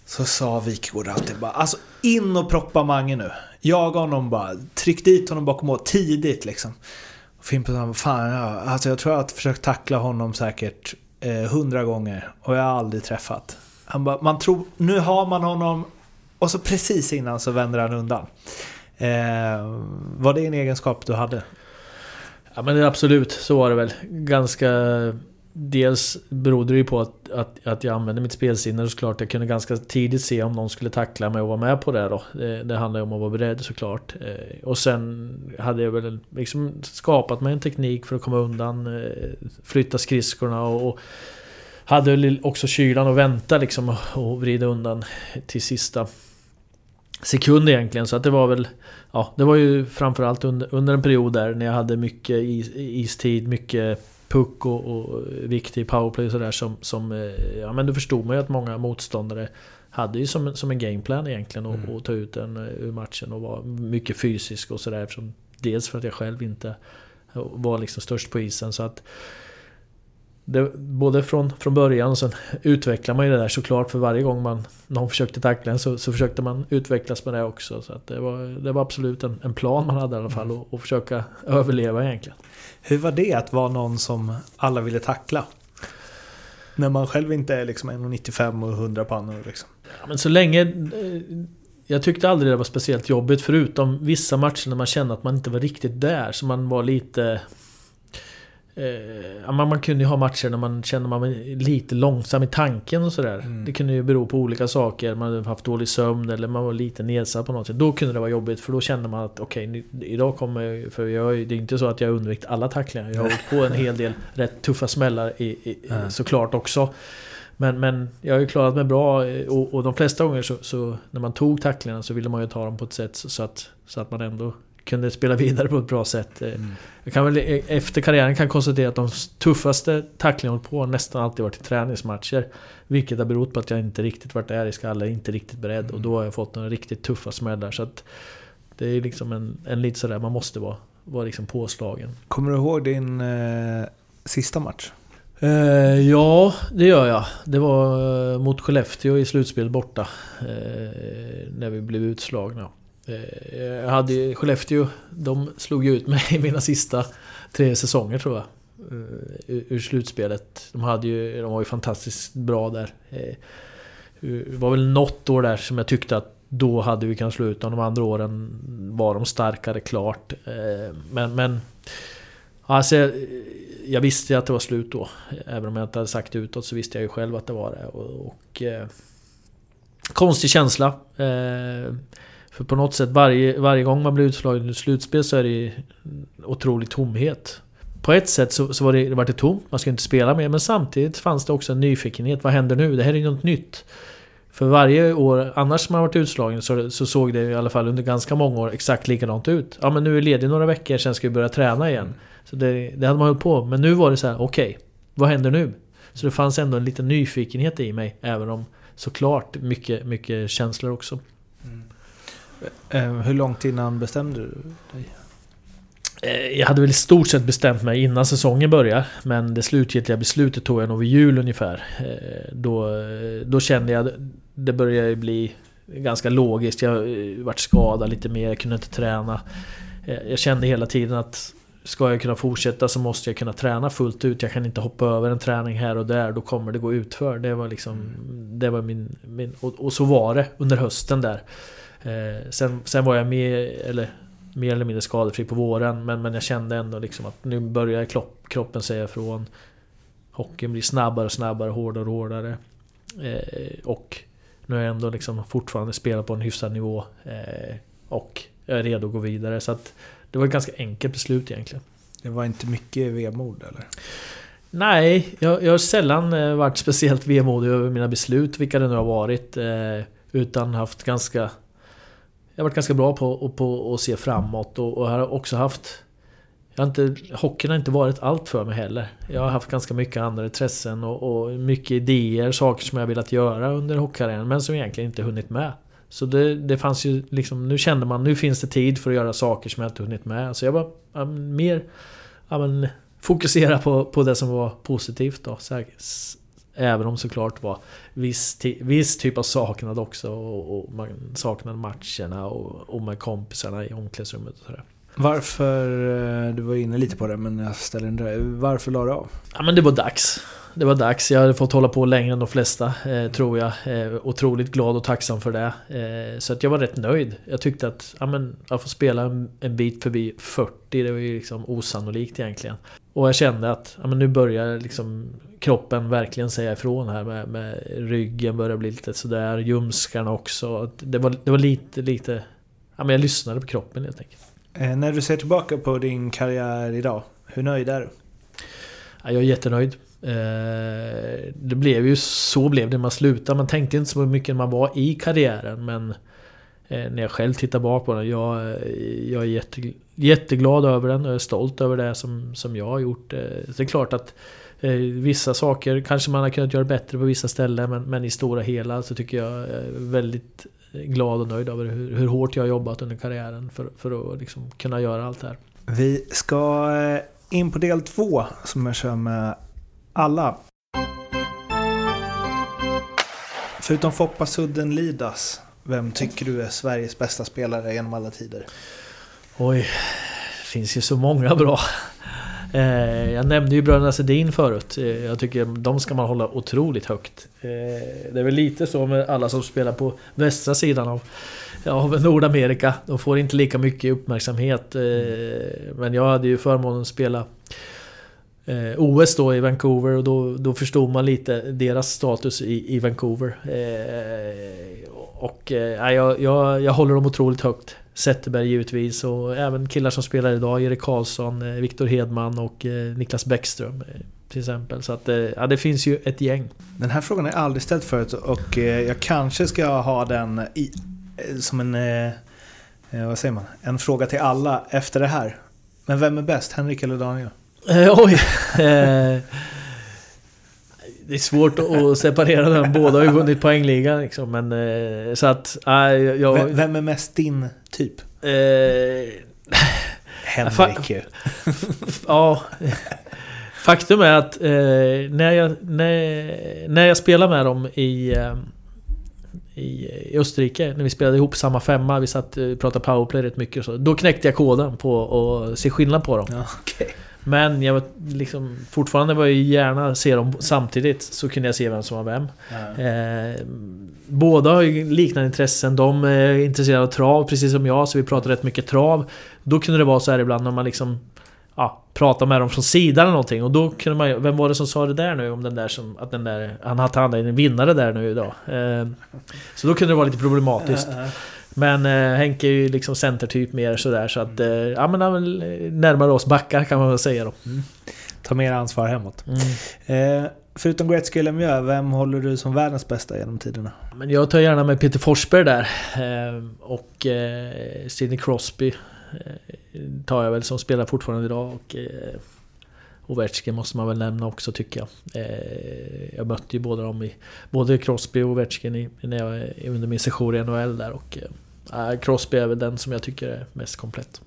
Så sa Wikegård alltid bara alltså in och proppa Mange nu. Jaga honom bara, tryck dit honom bakom mål tidigt liksom. Fimpen sa, fan ja, alltså jag tror jag har försökt tackla honom säkert hundra gånger och jag har aldrig träffat. Han bara, man tror, nu har man honom och så precis innan så vänder han undan. Eh, var det en egenskap du hade? Ja men absolut, så var det väl. Ganska... Dels berodde det ju på att, att, att jag använde mitt spelsinne såklart. Jag kunde ganska tidigt se om någon skulle tackla mig och vara med på det då. Det, det handlar ju om att vara beredd såklart. Eh, och sen hade jag väl liksom skapat mig en teknik för att komma undan. Eh, flytta skridskorna och, och hade väl också kylan att vänta liksom och vrida undan till sista sekund egentligen. Så att det var väl... Ja, det var ju framförallt under, under en period där när jag hade mycket is, istid, mycket puck och, och viktig powerplay och sådär som, som... Eh, ja men då förstod man ju att många motståndare hade ju som, som en gameplan egentligen att mm. ta ut den eh, ur matchen och var mycket fysisk och sådär. Dels för att jag själv inte var liksom störst på isen så att det, både från, från början och sen utvecklar man ju det där såklart för varje gång man någon försökte tackla en så, så försökte man utvecklas med det också. Så att det, var, det var absolut en, en plan man hade i alla fall och, och försöka överleva egentligen. Hur var det att vara någon som alla ville tackla? När man själv inte är liksom 1,95 och 100 pannor liksom. Ja, men så länge... Eh, jag tyckte aldrig det var speciellt jobbigt förutom vissa matcher när man kände att man inte var riktigt där. Så man var lite... Eh, man, man kunde ju ha matcher när man kände man var lite långsam i tanken och sådär. Mm. Det kunde ju bero på olika saker. Man hade haft dålig sömn eller man var lite nedsatt på något sätt. Då kunde det vara jobbigt för då kände man att okej, okay, idag kommer jag... För jag, det är inte så att jag undvikit alla tacklingar. Jag har åkt på en hel del (laughs) rätt tuffa smällar i, i, mm. såklart också. Men, men jag har ju klarat mig bra och, och de flesta gånger så, så, när man tog tacklingarna så ville man ju ta dem på ett sätt så att, så att man ändå kunde spela vidare på ett bra sätt. Eh, mm. Jag kan väl e- efter karriären kan konstatera att de tuffaste tacklingarna på nästan alltid varit i träningsmatcher. Vilket har berott på att jag inte riktigt varit där i skallen, inte riktigt beredd. Mm. Och då har jag fått några riktigt tuffa smällar. Så att det är liksom en, en lite sådär, man måste vara, vara liksom påslagen. Kommer du ihåg din eh, sista match? Eh, ja, det gör jag. Det var eh, mot Skellefteå i slutspel borta. Eh, när vi blev utslagna. Eh, jag hade Skellefteå, de slog ju ut mig i mina sista tre säsonger tror jag. Eh, ur slutspelet. De, hade ju, de var ju fantastiskt bra där. Eh, det var väl något år där som jag tyckte att då hade vi kunnat slå ut dem. De andra åren var de starkare klart. Men, men Alltså, jag, visste ju att det var slut då. Även om jag inte hade sagt det utåt så visste jag ju själv att det var det. Och, och konstig känsla. För på något sätt varje, varje gång man blir utslagen i slutspel så är det ju otrolig tomhet. På ett sätt så, så var det, det var det tomt, man ska inte spela mer. Men samtidigt fanns det också en nyfikenhet. Vad händer nu? Det här är ju något nytt. För varje år annars som man varit utslagen så, så såg det i alla fall under ganska många år exakt likadant ut. Ja men nu är ledig några veckor, sen ska vi börja träna igen. Så det, det hade man hållit på Men nu var det så här: okej, okay, vad händer nu? Så det fanns ändå en liten nyfikenhet i mig, även om såklart mycket, mycket känslor också. Mm. Hur långt innan bestämde du dig? Jag hade väl i stort sett bestämt mig innan säsongen börjar. Men det slutgiltiga beslutet tog jag nog vid jul ungefär. Då, då kände jag det började bli ganska logiskt. Jag vart skadad lite mer, jag kunde inte träna. Jag kände hela tiden att ska jag kunna fortsätta så måste jag kunna träna fullt ut. Jag kan inte hoppa över en träning här och där. Då kommer det gå utför. Det var liksom... Det var min... min och, och, så var det under hösten där. Eh, sen, sen var jag med, eller, mer eller mindre skadefri på våren. Men, men jag kände ändå liksom att nu börjar kropp, kroppen säga ifrån. Hockeyn blir snabbare och snabbare, hårdare och hårdare. Eh, och nu är jag ändå liksom fortfarande spelar på en hyfsad nivå. Eh, och jag är redo att gå vidare. Så att det var ett ganska enkelt beslut egentligen. Det var inte mycket vemod eller? Nej, jag, jag har sällan eh, varit speciellt vemodig över mina beslut, vilka det nu har varit. Eh, utan haft ganska... Jag har varit ganska bra på, på att se framåt och, och har också haft... Jag har inte, hockeyn har inte varit allt för mig heller. Jag har haft ganska mycket andra intressen och, och mycket idéer, saker som jag velat göra under hockeykarriären men som jag egentligen inte hunnit med. Så det, det fanns ju liksom, nu kände man nu finns det tid för att göra saker som jag inte hunnit med. Så jag var ja, mer ja, men, fokusera på, på det som var positivt då. Även om såklart var viss, viss typ av saknad också. Och, och man saknade matcherna och, och med kompisarna i omklädningsrummet och sådär. Varför, eh, du var inne lite på det men jag ställer en Varför la du av? Ja men det var dags det var dags. Jag hade fått hålla på längre än de flesta, eh, tror jag. Eh, otroligt glad och tacksam för det. Eh, så att jag var rätt nöjd. Jag tyckte att ja, men, att få spela en, en bit förbi 40, det var ju liksom osannolikt egentligen. Och jag kände att ja, men nu börjar liksom kroppen verkligen säga ifrån här med, med ryggen börjar bli lite sådär, ljumskarna också. Det var, det var lite, lite... Ja, men jag lyssnade på kroppen helt enkelt. Eh, när du ser tillbaka på din karriär idag, hur nöjd är du? Ja, jag är jättenöjd. Eh, det blev ju så blev det när man slutade. Man tänkte inte så mycket när man var i karriären men Eh, när jag själv tittar bak på den. Jag, eh, jag är jätte, jätteglad över den och är stolt över det som, som jag har gjort. Eh, det är klart att eh, vissa saker kanske man har kunnat göra bättre på vissa ställen men, men i stora hela så tycker jag är väldigt glad och nöjd över hur, hur hårt jag har jobbat under karriären för, för att liksom kunna göra allt det här. Vi ska in på del två som jag kör med alla. Förutom Foppa Sudden Lidas, vem tycker du är Sveriges bästa spelare genom alla tider? Oj, det finns ju så många bra. Eh, jag nämnde ju bröderna Sedin förut. Eh, jag tycker de ska man hålla otroligt högt. Eh, det är väl lite så med alla som spelar på västra sidan av, av Nordamerika. De får inte lika mycket uppmärksamhet. Men jag hade ju förmånen att spela OS då i Vancouver och då, då förstod man lite deras status i, i Vancouver. Eh, och eh, jag, jag, jag håller dem otroligt högt. Zetterberg givetvis och även killar som spelar idag. Erik Karlsson, eh, Viktor Hedman och eh, Niklas Bäckström. Eh, till exempel. Så att ja, det finns ju ett gäng. Den här frågan har jag aldrig ställt förut och jag kanske ska ha den i, som en... Vad säger man? En fråga till alla efter det här. Men vem är bäst? Henrik eller Daniel? Eh, oj! (laughs) Eh, det är svårt att separera dem. Båda har ju vunnit poängligan liksom. Men eh, så att... Äh, jag, vem, är mest din typ? Eh, Henrik ju. (laughs) ja. Faktum är att eh, när, jag, när, när jag spelar med dem i, eh, i, i Österrike, när vi spelade ihop samma femma, vi satt och pratade powerplay rätt mycket och så. Då knäckte jag koden på att se skillnad på dem. Ja, okay. Men jag var liksom, fortfarande var jag gärna se dem samtidigt så kunde jag se vem som var vem. Ja. Eh, båda har ju liknande intressen. De är intresserade av trav precis som jag, så vi pratar rätt mycket trav. Då kunde det vara så här ibland när man liksom ja, prata med dem från sidan eller någonting. Och då kunde man Vem var det som sa det där nu? Om den där som... Att den där... Han hade han en vinnare där nu idag. Eh, så då kunde det vara lite problematiskt. Men eh, Henke är ju liksom centertyp mer sådär så att... Eh, ja men han närmare oss backar kan man väl säga då. Ta mer ansvar hemåt. Mm. Eh, förutom Gretzky och Lemieux, vem håller du som världens bästa genom tiderna? Men jag tar gärna med Peter Forsberg där. Eh, och eh, Sidney Crosby eh, tar jag väl som spelar fortfarande idag. Och eh, Ovechkin måste man väl nämna också tycker jag. Eh, jag mötte ju båda dem i... Både Crosby och Ovechkin i, när jag, under min session i NHL där. Och eh, Crosby är väl den som jag tycker är mest komplett.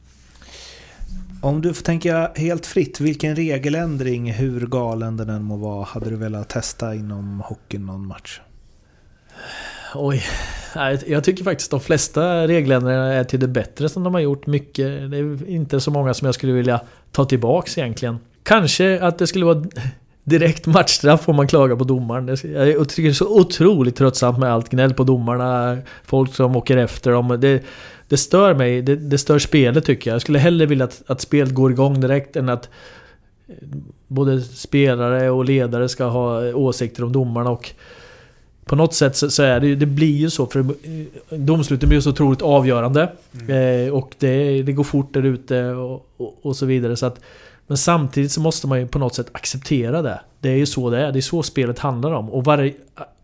Om du får tänka helt fritt, vilken regeländring, hur galen den än må vara, hade du velat testa inom hockeyn någon match? Oj. Jag tycker faktiskt de flesta regländringarna är till det bättre som de har gjort. Mycket. Det är inte så många som jag skulle vilja ta tillbaks egentligen. Kanske att det skulle vara direkt matchstraff om man klagar på domaren. Jag tycker det är så otroligt tröttsamt med allt gnäll på domarna. Folk som åker efter dem. Det, det stör mig. Det, det stör spelet tycker jag. Jag skulle hellre vilja att, att spelet går igång direkt än att eh, både spelare och ledare ska ha åsikter om domarna. och på något sätt så, så är det ju, det blir ju så för eh, domsluten blir ju så otroligt avgörande. Eh, och det, det går fort där ute och, och, och så vidare. Så att, men samtidigt så måste man ju på något sätt acceptera det. Det är ju så det är. Det är så spelet handlar om. Och varje,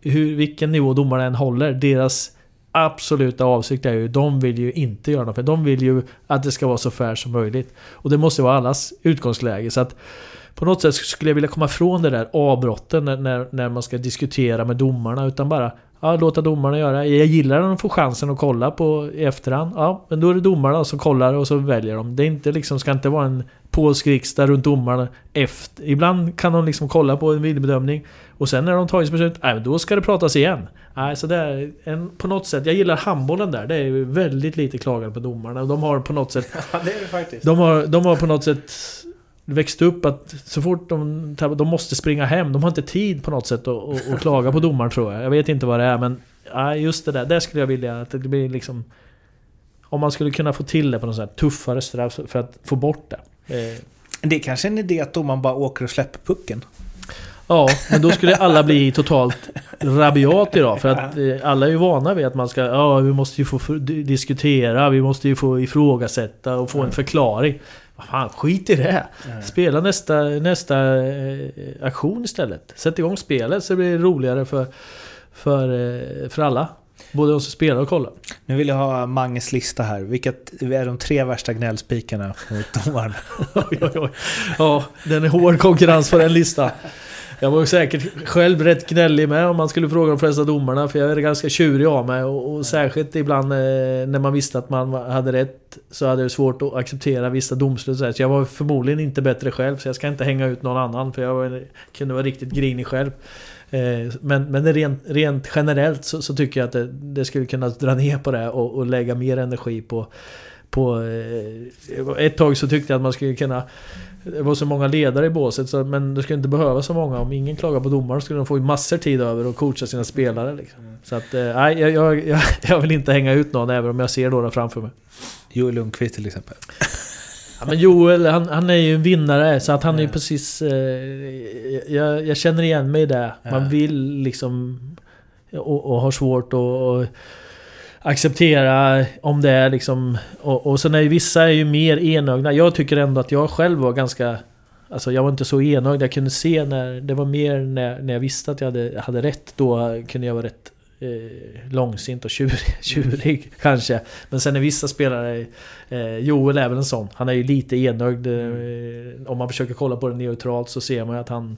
hur, vilken nivå domarna än håller, deras absoluta avsikt är ju, de vill ju inte göra något. För de vill ju att det ska vara så fair som möjligt. Och det måste vara allas utgångsläge. Så att på något sätt skulle jag vilja komma ifrån det där avbrotten när, när, när man ska diskutera med domarna. Utan bara ja, låta domarna göra. Jag gillar när de får chansen att kolla på i efterhand. Ja, men då är det domarna som kollar och så väljer de. Det är inte liksom, ska inte vara en polsk riksdag runt domarna efter. Ibland kan de liksom kolla på en videobedömning. Och sen när de tagit beslut, nej, då ska det pratas igen. Nej, så det är en, på något sätt, jag gillar handbollen där. Det är väldigt lite klagan på domarna. De har på något sätt (laughs) Ja, det är det faktiskt. de har, de har på något sätt växt upp att så fort de de måste springa hem. De har inte tid på något sätt att, att, klaga på domaren tror jag. Jag vet inte vad det är men... Nej, just det där. Där skulle jag vilja att det blir liksom... Om man skulle kunna få till det på något sätt tuffare straff för att få bort det. Eh, Det är kanske en idé att domaren bara åker och släpper pucken. Ja, men då skulle alla bli totalt rabiat idag. För att eh, alla är ju vana vid att man ska... Ja, vi måste ju få diskutera, vi måste ju få ifrågasätta och få en förklaring. Vad fan, skit i det! Spela nästa, nästa eh, aktion istället. Sätt igång spelet så blir det roligare för, för, eh, för alla. Både de som spelar och kollar. Nu vill jag ha Manges lista här. Vilket är de tre värsta gnällspikarna mot domaren? (laughs) Oj, oj, oj. Ja, den är hård konkurrens på den listan. (laughs) Jag var ju säkert själv rätt gnällig med om man skulle fråga de flesta domarna. För jag är ganska tjurig av mig. Och, och särskilt ibland eh, när man visste att man hade rätt. Så hade det svårt att acceptera vissa domslut. Så. Så jag var förmodligen inte bättre själv. Så jag ska inte hänga ut någon annan. För jag var, kunde vara riktigt grinig själv. Eh, Men, men rent, rent generellt så, så tycker jag att det, det skulle kunna dra ner på det och, och lägga mer energi på på... Eh, ett tag så tyckte jag att man skulle kunna... Det var så många ledare i båset, så, men det skulle inte behöva så många. Om ingen klagar på domaren skulle de få massor tid över att coacha sina spelare. Liksom. Så att, eh, nej, jag, jag, jag, (laughs) jag vill inte hänga ut någon även om jag ser några framför mig. Joel Lundqvist till exempel. Ja, men Joel, han, han är ju en vinnare så att han är ju precis... Eh, jag, jag känner igen mig i det. Man vill liksom... Och, och har svårt att... Acceptera om det är liksom... Och, och sen är ju vissa är ju mer enögda. Jag tycker ändå att jag själv var ganska... Alltså jag var inte så enögd. Jag kunde se när... Det var mer när, när jag visste att jag hade, hade rätt. Då kunde jag vara rätt eh, långsint och tjurig, (laughs) tjurig kanske. Men sen är vissa spelare... Eh, Joel är väl en sån. Han är ju lite enögd. Eh, om man försöker kolla på det neutralt så ser man ju att han...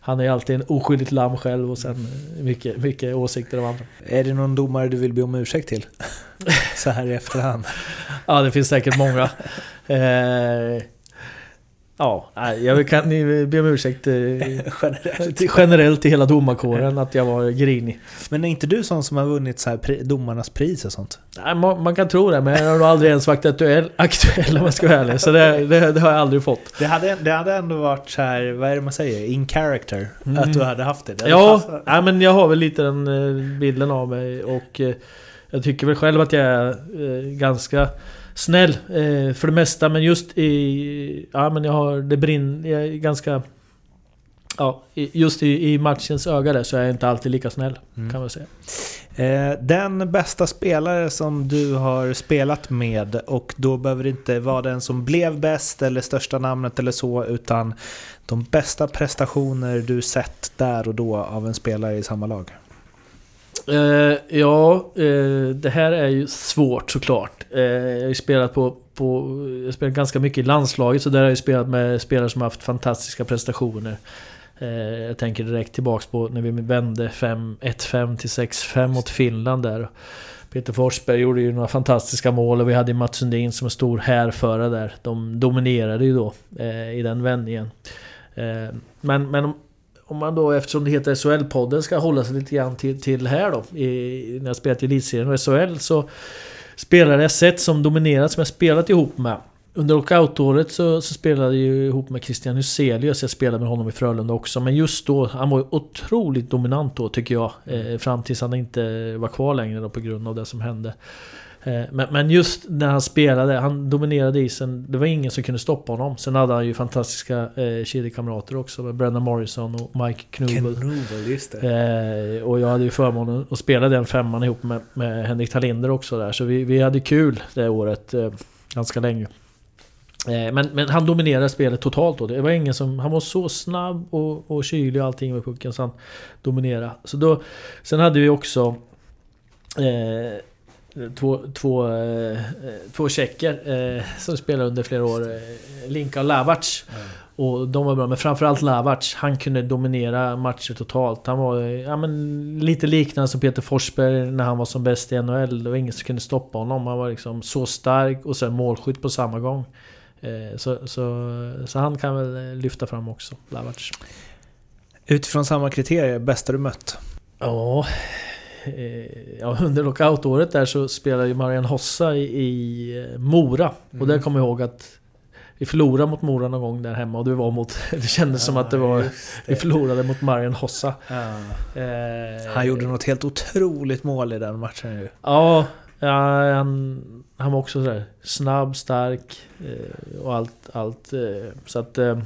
Han är alltid en oskyldigt lamm själv och sen eh, mycket, mycket åsikter av andra. Är det någon domare du vill be om ursäkt till? (laughs) Så här i efterhand. Ja, det finns säkert många. Eh, ja, jag kan ni be om ursäkt eh, (laughs) Generellt. generellt till hela domarkåren att jag var grinig. Men är inte du sån som har vunnit så här domarnas pris och sånt? Nej, man, man kan tro det, men jag har nog aldrig ens varit aktuell, (laughs) aktuell om jag ska vara ärlig. Så det, det, det har jag aldrig fått. Det hade, det hade ändå varit så här, vad är det man säger? In character. Att du hade haft det. det hade Ja, passat. nej, men jag har väl lite den eh, bilden av mig och eh, jag tycker väl själv att jag är ganska snäll eh, för det mesta men just i... Ja men jag har... Det brinner... Jag är ganska... Ja, just i, i matchens öga där så är jag inte alltid lika snäll. Mm. Kan man säga. Eh, den bästa spelare som du har spelat med och då behöver det inte vara den som blev bäst eller största namnet eller så utan de bästa prestationer du sett där och då av en spelare i samma lag? Eh, ja, eh, det här är ju svårt såklart. Eh, jag har ju spelat på, på... Jag har spelat ganska mycket i landslaget så där har jag spelat med spelare som har haft fantastiska prestationer. Eh, jag tänker direkt tillbaks på när vi vände 1-5 till 6-5 mot Finland där. Peter Forsberg gjorde ju några fantastiska mål och vi hade Mats Sundin som en stor härförare där. De dominerade ju då eh, i den vändningen. Eh, men, men om man då, eftersom det heter SHL-podden, ska hålla sig lite grann till, till här då. I, när jag spelat i Elitserien och SHL så spelade jag set som dominerat, som jag spelat ihop med. Under lockoutåret så, så spelade jag ihop med Christian Hyselius. Jag spelade med honom i Frölunda också. Men just då, han var otroligt dominant då tycker jag. Eh, fram tills han inte var kvar längre då på grund av det som hände. Eh, men, just när han spelade, han dominerade isen. Det var ingen som kunde stoppa honom. Sen hade han ju fantastiska eh, kedjekamrater också. Med Brendan Morrison och Mike Knubel. Knubel just. Eh, och jag hade ju förmånen att spela den femman ihop med, med Henrik Talinder också där. Så vi, vi hade kul det året eh, ganska länge. Eh, men, men han dominerade spelet totalt då. Det var ingen som... Han var så snabb och, och kylig och allting med pucken så han dominerade. Så då, sen hade vi också... Eh, Två, två, eh, två tjecker eh, som spelade under flera år. Eh, Linka och Lavac. Mm. Och de var bra, men framförallt Lavac. Han kunde dominera matcher totalt. Han var ja, men, lite liknande som Peter Forsberg när han var som bäst i NHL. Det var ingen som kunde stoppa honom. Han var liksom så stark och sen målskytt på samma gång. Så, så, så han kan väl lyfta fram också, Lavac. Utifrån samma kriterier, bästa du mött? Ja, ja, under lockoutåret där så spelade ju Marian Hossa i, i eh, Mora. Mm. Och där kommer jag ihåg att vi förlorade mot Mora någon gång där hemma och det var mot... (laughs) Det kändes ja, som att det var... Det. Vi förlorade mot Marian Hossa. Ja. Eh, han gjorde något helt otroligt mål i den matchen ju. Ja, ja han, han var också sådär snabb, stark eh, och allt. allt eh, så att... Eh,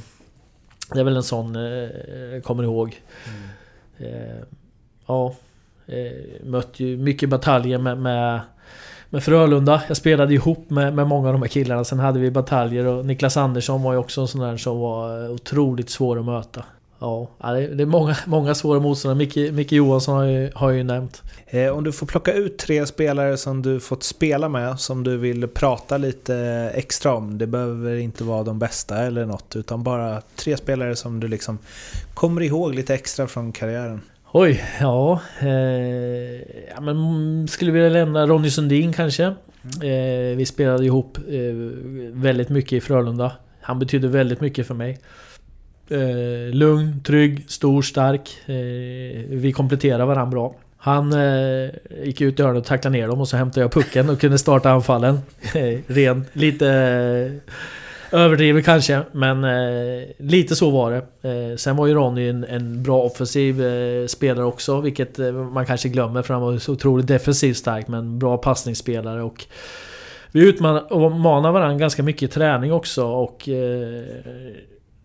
det är väl en sån jag kommer ihåg. Mm. ja. Eh, mött ju mycket bataljer med, med, med Frölunda. Jag spelade ihop med, med många av de här killarna. Sen hade vi bataljer och Niklas Andersson var ju också en sån där som var eh, otroligt svår att möta. Ja, det är många, (laughs) många svåra motståndare. Micke, Micke Johansson har, ju, har jag ju nämnt. Eh, om du får plocka ut tre spelare som du fått spela med, som du vill prata lite extra om. Det behöver inte vara de bästa eller något, utan bara tre spelare som du liksom kommer ihåg lite extra från karriären. Oj, ja. Eh, ja men skulle vilja lämna Ronny Sundin kanske. Mm. Eh, vi spelade ihop eh, väldigt mycket i Frölunda. Han betydde väldigt mycket för mig. Eh, lugn, trygg, stor, stark. Eh, vi kompletterar varandra bra. Han eh, gick ut i hörnet och tacklade ner dem och så hämtade jag pucken och kunde starta anfallen. (laughs) Ren, lite Överdriver kanske, men eh, lite så var det. Eh, sen var ju Ronny en, en bra offensiv eh, spelare också, vilket eh, man kanske glömmer för han var så otroligt defensivt stark, men bra passningsspelare. Och vi utmanar varandra ganska mycket i träning också och eh,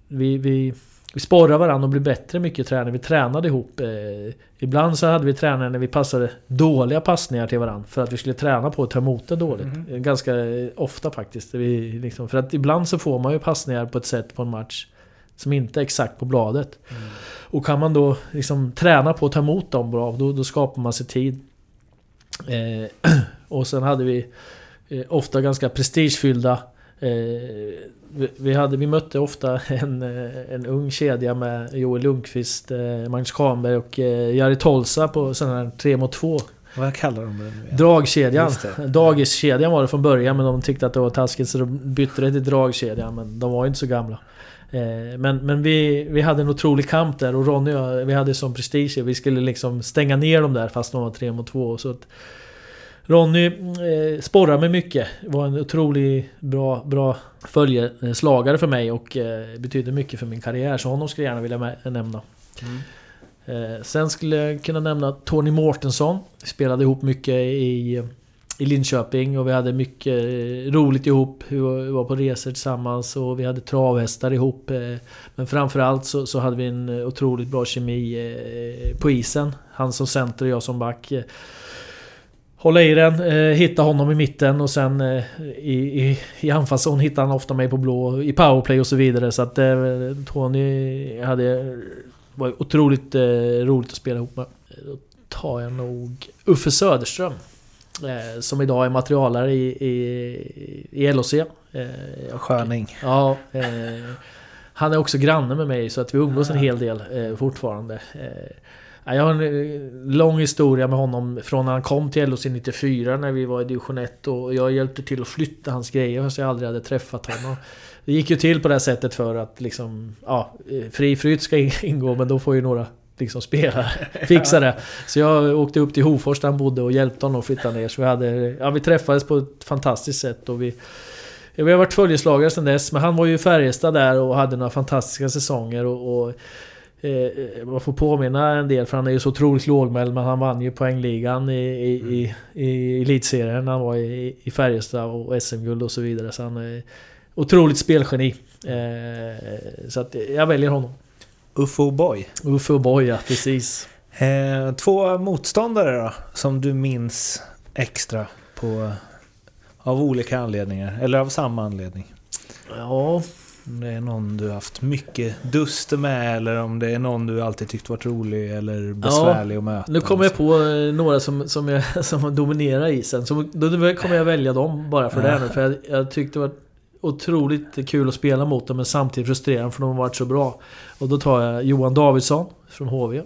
vi, vi vi sporrar varandra och blir bättre mycket i träning. Vi tränade ihop. Eh, ibland så hade vi tränare när vi passade dåliga passningar till varandra. För att vi skulle träna på att ta emot det dåligt. Mm. Ganska ofta faktiskt. Vi, liksom, för att ibland så får man ju passningar på ett sätt på en match som inte är exakt på bladet. Mm. Och kan man då liksom träna på att ta emot dem bra, då, då skapar man sig tid. Eh, (clears throat) och sen hade vi eh, ofta ganska prestigefyllda Eh, vi, hade, vi mötte ofta (laughs) en, eh, en ung kedja med Joel Lundqvist, eh, Magnus Kahnberg och Jari Tolsa på sån här 3 mot 2. Vad kallar de det nu Dragkedjan. Dagiskedjan var det från början men de tyckte att det var taskigt så de bytte det till dragkedjan. Men de var ju inte så gamla. Men, men vi, vi hade en otrolig kamp där och Ronny och jag, vi hade sån prestige. Vi skulle liksom stänga ner dem där fast de var 3 mot 2. Så att, Ronny eh, sporrar mig mycket. Var en otroligt bra, bra följeslagare för mig och eh, betydde mycket för min karriär. Så honom skulle jag gärna vilja nämna. Mm. Eh, sen skulle jag kunna nämna Tony Mårtensson. Vi spelade ihop mycket i, i Linköping och vi hade mycket eh, roligt ihop. Vi var, vi var på resor tillsammans och vi hade travhästar ihop. eh, Men framförallt så, så hade vi en eh, otroligt bra kemi eh, på isen. Han som center och jag som back. Hålla i den, eh, hitta honom i mitten och sen eh, i, i, i anfallszon hittade han ofta mig på blå i powerplay och så vidare. Så att eh, Tony hade... var otroligt eh, roligt att spela ihop med. Då tar jag nog Uffe Söderström. Eh, som idag är materialare i, i, i LHC. Eh, Sköning. Ja, han är också granne med mig så att vi umgås en hel del fortfarande. Ja, jag har en eh, lång historia med honom från när han kom till LHC 94 när vi var i division 1 och jag hjälpte till att flytta hans grejer fast jag aldrig hade träffat honom. Det gick ju till på det här sättet för att liksom, ja, eh, fri flytt ska ingå men då får ju några liksom spelare (laughs) fixa det. Så jag åkte upp till Hofors där han bodde och hjälpte honom att flytta ner. Så vi, hade, ja, vi träffades på ett fantastiskt sätt och vi vi har varit följeslagare sedan dess, men han var ju i Färjestad där och hade några fantastiska säsonger och... och eh, man får påminna en del för han är ju så otroligt lågmäld men han vann ju poängligan i, i, i, i elitserien när han var i, i Färjestad och SM-guld och så vidare. Så han är otroligt spelgeni. Eh, så att jag väljer honom. Uffe Boy. Uffe och Boy, ja, precis. Eh, två motståndare då, som du minns extra på... Av olika anledningar, eller av samma anledning. Ja, Om det är någon du haft mycket duster med eller om det är någon du alltid tyckt varit rolig eller besvärlig att möta. Nu kommer jag på eh, några som, som, jag, (laughs) som dominerar isen. Så då kommer jag välja dem bara för det nu. För jag, jag tyckte det var otroligt kul att spela mot dem men samtidigt frustrerande för de har varit så bra. Och då tar jag Johan Davidsson från HV.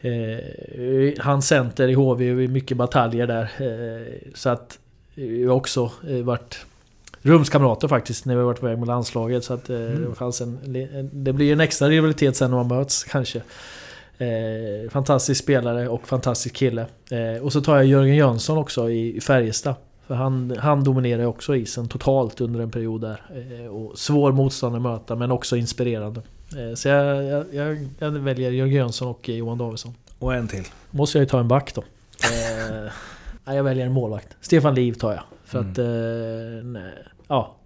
Eh, han center i HV mycket bataljer där. Eh, så att vi har också varit rumskamrater faktiskt när vi varit på väg med landslaget. Så att eh, det, fanns en, det blir en extra rivalitet sen när man möts kanske. Eh, fantastisk spelare och fantastisk kille. Eh, och så tar jag Jörgen Jönsson också i, i Färjestad. För han, han dominerar ju också isen totalt under en period där. Eh, och svår motståndare att möta men också inspirerande. Eh, så jag, jag, jag, jag väljer Jörgen Jönsson och Johan Davidsson. Och en till. Måste jag ju ta en back då. (laughs) Jag väljer en målvakt. Stefan Liv tar jag. För att... Eh, nej, ja.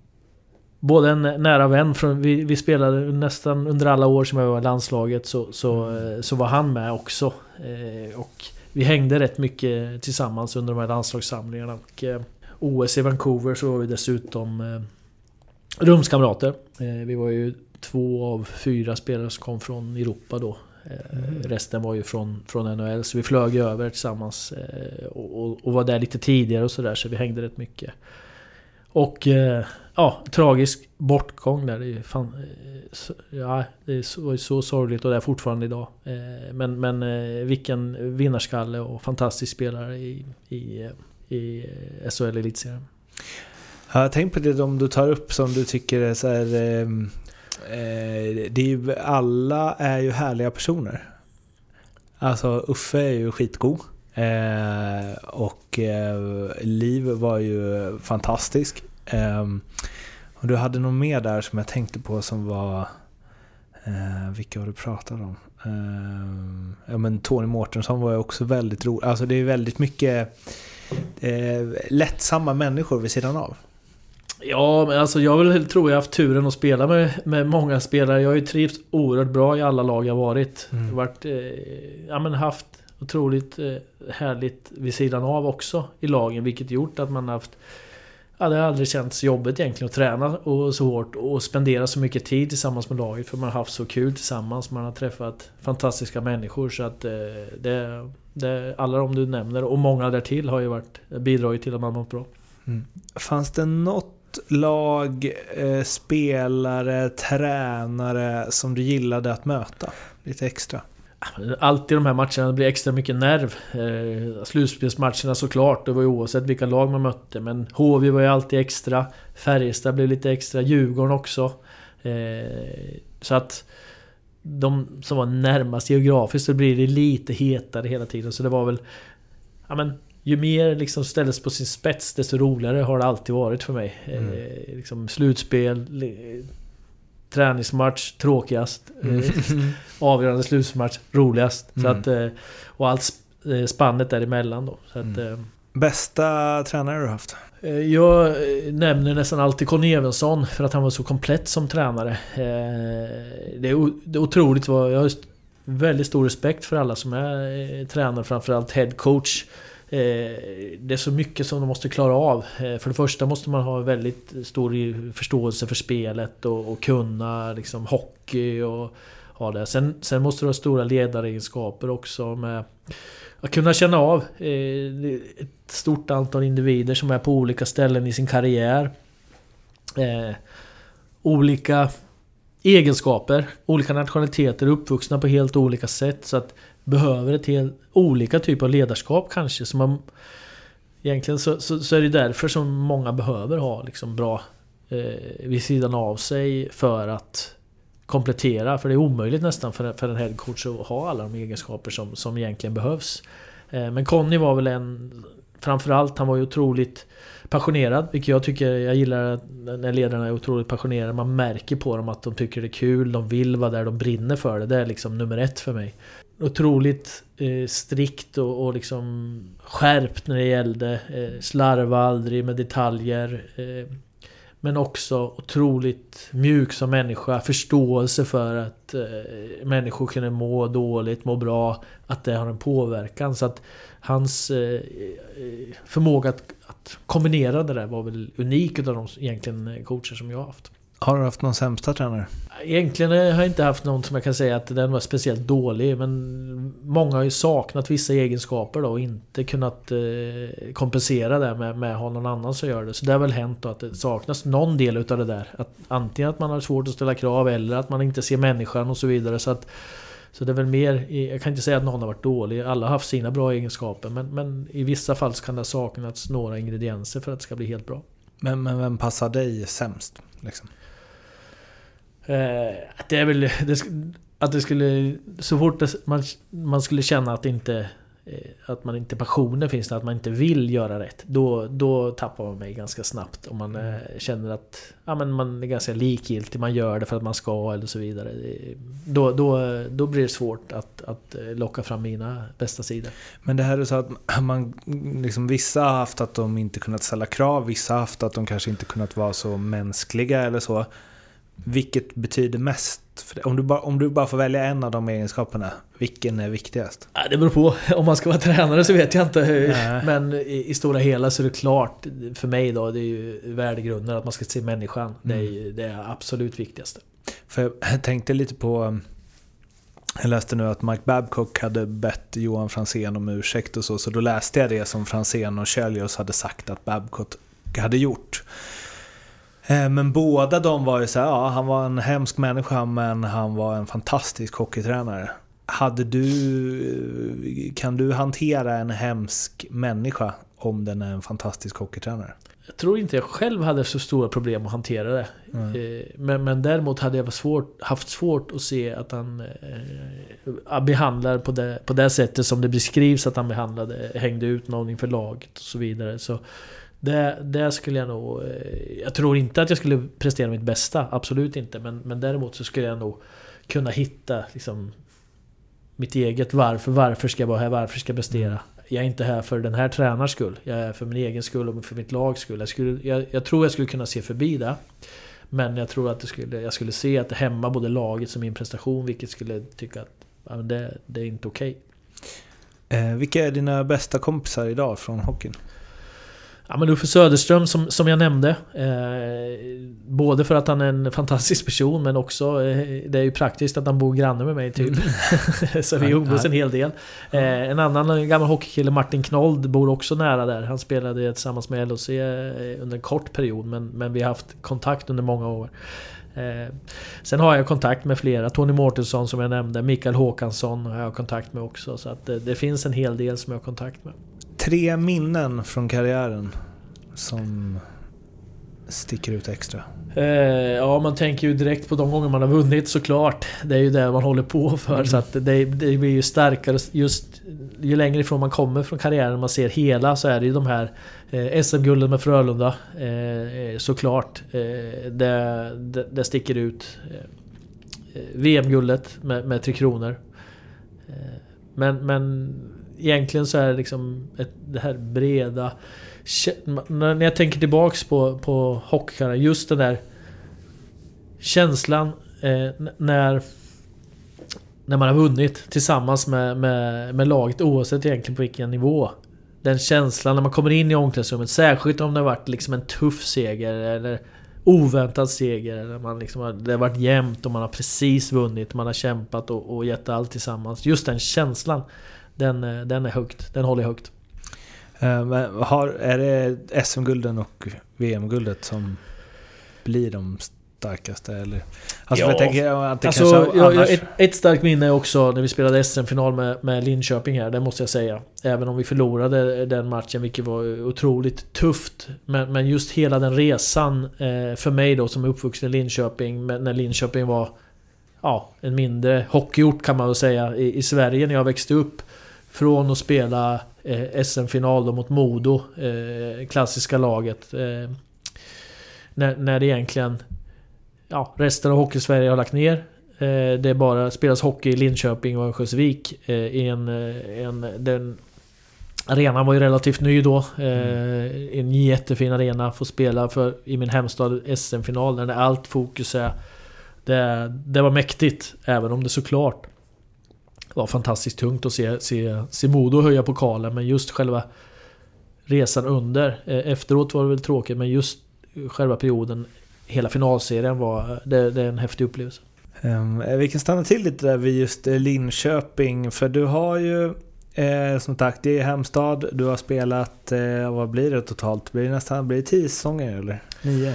Både en nära vän, från, vi, vi spelade nästan under alla år som jag var i landslaget så, så, eh, så var han med också. Eh, och vi hängde rätt mycket tillsammans under de här landslagssamlingarna. Och, eh, OS i Vancouver så var vi dessutom eh, rumskamrater. Vi var ju två av fyra spelare som kom från Europa då. Eh, Resten var ju från, från NHL, så vi flög över tillsammans och, och, och var där lite tidigare och sådär, så vi hängde rätt mycket. Och eh, ja, tragisk bortgång där. Det, är fan, eh, ja, det var ju så sorgligt och det är fortfarande idag. Eh, men men vilken vinnarskalle och fantastisk spelare i, i, i SHL Elitserien. Har jag tänkt på det de du tar upp som du tycker är så här... Ehm, eh, det är ju, alla är ju härliga personer. Alltså Uffe är ju skitgod. Eh, och eh, Liv var ju fantastisk. Eh, och du hade nog mer där som jag tänkte på som var... Eh, vilka var du pratade om? Eh, ja men Tony Mårtensson var ju också väldigt rolig. Alltså det är väldigt mycket eh, lättsamma människor vid sidan av. Ja, men alltså jag vill tro jag har haft turen att spela med, med många spelare. Jag har ju trivts oerhört bra i alla lag jag varit. Mm. varit eh, ja, men haft otroligt eh, härligt vid sidan av också i lagen. Vilket gjort att man haft... Ja, det har aldrig känts jobbigt egentligen att träna och så hårt och spendera så mycket tid tillsammans med laget. För man har haft så kul tillsammans. Man har träffat fantastiska människor. Så att eh, det, det... Alla de du nämner och många därtill har ju varit, bidragit till att man mått bra. Mm. Fanns det något lag, eh, spelare, tränare som du gillade att möta? Lite extra. Alltid de här matcherna blir extra mycket nerv. Eh, slutspelsmatcherna såklart, det var ju oavsett vilka lag man mötte. Men HV var ju alltid extra. Färjestad blev lite extra. Djurgården också. Eh, så att... De som var närmast geografiskt så blir det lite hetare hela tiden. Så det var väl... Ja men... Ju mer liksom ställdes på sin spets desto roligare har det alltid varit för mig. Eh, liksom slutspel... Träningsmatch tråkigast. Eh, (laughs) avgörande slutmatch roligast. Så Mm. att, eh, och allt eh, spannet däremellan då. Så att, Mm. Bästa tränare du har haft? Jag nämner nästan alltid Conny Evensson för att han var så komplett som tränare. Det är otroligt vad... Jag har väldigt stor respekt för alla som är tränare, framförallt headcoach. Eh, det är så mycket som de måste klara av. Eh, för det första måste man ha väldigt stor förståelse för spelet och, och kunna liksom hockey och ha det. Sen, sen måste du ha stora ledaregenskaper också med att kunna känna av eh, ett stort antal individer som är på olika ställen i sin karriär. Olika egenskaper, olika nationaliteter, uppvuxna på helt olika sätt. Så att behöver ett helt olika typ av ledarskap kanske. Så man, egentligen så, så, så är det därför som många behöver ha liksom bra eh, vid sidan av sig för att komplettera. För det är omöjligt nästan för, för en headcoach att ha alla de egenskaper som, som egentligen behövs. Eh, men Conny var väl en... Framförallt, han var ju otroligt passionerad. Vilket jag tycker, jag gillar när ledarna är otroligt passionerade. Man märker på dem att de tycker det är kul, de vill vara där, de brinner för det. Det är liksom nummer ett för mig. Otroligt eh, strikt och, och liksom skärpt när det gällde. Eh, slarva aldrig med detaljer. Eh, men också otroligt mjuk som människa. Förståelse för att eh, människor kunde må dåligt, må bra. Att det har en påverkan. Så att hans eh, eh förmåga att, att, kombinera det där var väl unik utav de egentligen eh, coacher som jag har haft. Har du haft någon sämsta tränare? Egentligen har jag inte haft någon som jag kan säga att den var speciellt dålig. Men många har ju saknat vissa egenskaper då och inte kunnat eh, kompensera det med, med att ha någon annan som gör det. Så det har väl hänt då att det saknas någon del utav det där. Att antingen att man har svårt att ställa krav eller att man inte ser människan och så vidare. Så att så det är väl mer, jag kan inte säga att någon har varit dålig, alla har haft sina bra egenskaper men, men i vissa fall så kan det ha saknats några ingredienser för att det ska bli helt bra. Men, men vem passar dig sämst? Liksom? Eh, det är väl... Det, att det skulle... Så fort det, man, man skulle känna att inte... Eh, att man inte passionen finns där, att man inte vill göra rätt. Då, då tappar man mig ganska snabbt. Om man eh, känner att ja, men man är ganska likgiltig, man gör det för att man ska eller så vidare. Då, då, då blir det svårt att, att locka fram mina bästa sidor. Men det här är så att man, liksom, vissa har haft att de inte kunnat ställa krav, vissa har haft att de kanske inte kunnat vara så mänskliga eller så. Vilket betyder mest? Om du, bara, om du bara får välja en av de egenskaperna, vilken är viktigast? Ja, det beror på. Om man ska vara tränare så vet jag inte. Nej. Men i, i, stora hela så är det klart, för mig då, det är ju värdegrunden att man ska se människan. Mm. Det, är, mm. det är absolut viktigaste. För jag tänkte lite på... Jag läste nu att Mike Babcock hade bett Johan Fransén om ursäkt och så, så då läste jag det som Fransén och Kjelljös hade sagt att Babcock hade gjort. Eh, men båda de var ju så här, ja han var en hemsk människa men han var en fantastisk hockeytränare. Hade du, kan du hantera en hemsk människa om den är en fantastisk hockeytränare? Jag tror inte jag själv hade så stora problem att hantera det. Mm. Men, men däremot hade jag svårt, haft svårt att se att han eh, behandlar på det, på det sättet som det beskrivs att han behandlade. Hängde ut någon inför laget och så vidare. Så det, det skulle jag nog... Eh, jag tror inte att jag skulle prestera mitt bästa, absolut inte. Men, men däremot så skulle jag nog kunna hitta liksom, mitt eget varför. Varför ska jag vara här? Varför ska jag prestera? Mm. Jag är inte här för den här tränarens skull. Jag är för min egen skull och för mitt lags skull. Jag, skulle, jag, jag tror jag skulle kunna se förbi det. Men jag tror att skulle, jag skulle se att det hämmar både laget och min prestation. Vilket skulle tycka att ja, det, det är inte okej. Okay. Eh, vilka är dina bästa kompisar idag från hockeyn? Ja men Uffe Söderström som, som jag nämnde. Eh, både för att han är en fantastisk person men också eh, Det är ju praktiskt att han bor granne med mig typ. Mm. (laughs) så vi umgås en hel del. Eh, en annan gammal hockeykille, Martin Knold, bor också nära där. Han spelade tillsammans med LHC eh, under en kort period men, men vi har haft kontakt under många år. Eh, sen har jag kontakt med flera. Tony Mårtensson som jag nämnde. Mikael Håkansson har jag kontakt med också. Så att det, det finns en hel del som jag har kontakt med tre minnen från karriären som sticker ut extra? Eh, ja, man tänker ju direkt på de gånger man har vunnit såklart. Det är ju det man håller på för. Mm. Så att det, det blir ju starkare just ju längre ifrån man kommer från karriären man ser hela så är det ju de här eh, SM-gulden med Frölunda. Eh, såklart. Eh, det, det, det, sticker ut. VM-guldet med, med Tre Kronor. Men, men egentligen så är det liksom ett, det här breda... När jag tänker tillbaks på, på hockeykarriären, just den där känslan eh, när när man har vunnit tillsammans med, med, med laget oavsett egentligen på vilken nivå. Den känslan när man kommer in i omklädningsrummet, särskilt om det har varit liksom en tuff seger eller oväntad seger. Eller man liksom har, det har varit jämnt och man har precis vunnit, man har kämpat och, och gett allt tillsammans. Just den känslan, den, den är högt. Den håller högt. Men har, är det SM-gulden och VM-guldet som blir de starkaste? Eller? Alltså, ja. jag tänker att det alltså, kanske jag, annars... ett, ett, starkt minne är också när vi spelade SM-final med, med Linköping här, det måste jag säga. Även om vi förlorade den matchen, vilket var otroligt tufft. Men, men just hela den resan eh, för mig då som är uppvuxen i Linköping, när Linköping var ja, en mindre hockeyort kan man väl säga i, i Sverige när jag växte upp. Från att spela eh, SM-final mot Modo, eh, klassiska laget. Eh, när, när det egentligen ja, resten av Hockeysverige har lagt ner. Eh, det är bara spelas hockey i Linköping och Örnsköldsvik. Eh, I en, eh, en, den arenan var ju relativt ny då. Mm. En jättefin arena. Få spela för, i min hemstad SM-final. Där allt fokus är... Det, det var mäktigt. Även om det såklart var fantastiskt tungt att se, se, se Modo höja pokalen. Men just själva resan under. Efteråt var det väl tråkigt men just själva perioden hela finalserien var... Det, det är en häftig upplevelse. Um, vi kan stanna till lite där vid just eh, Linköping. För du har ju eh, som sagt, det är hemstad. Du har spelat, eh, vad blir det totalt? Blir det nästan blir det tio säsonger eller? Nio?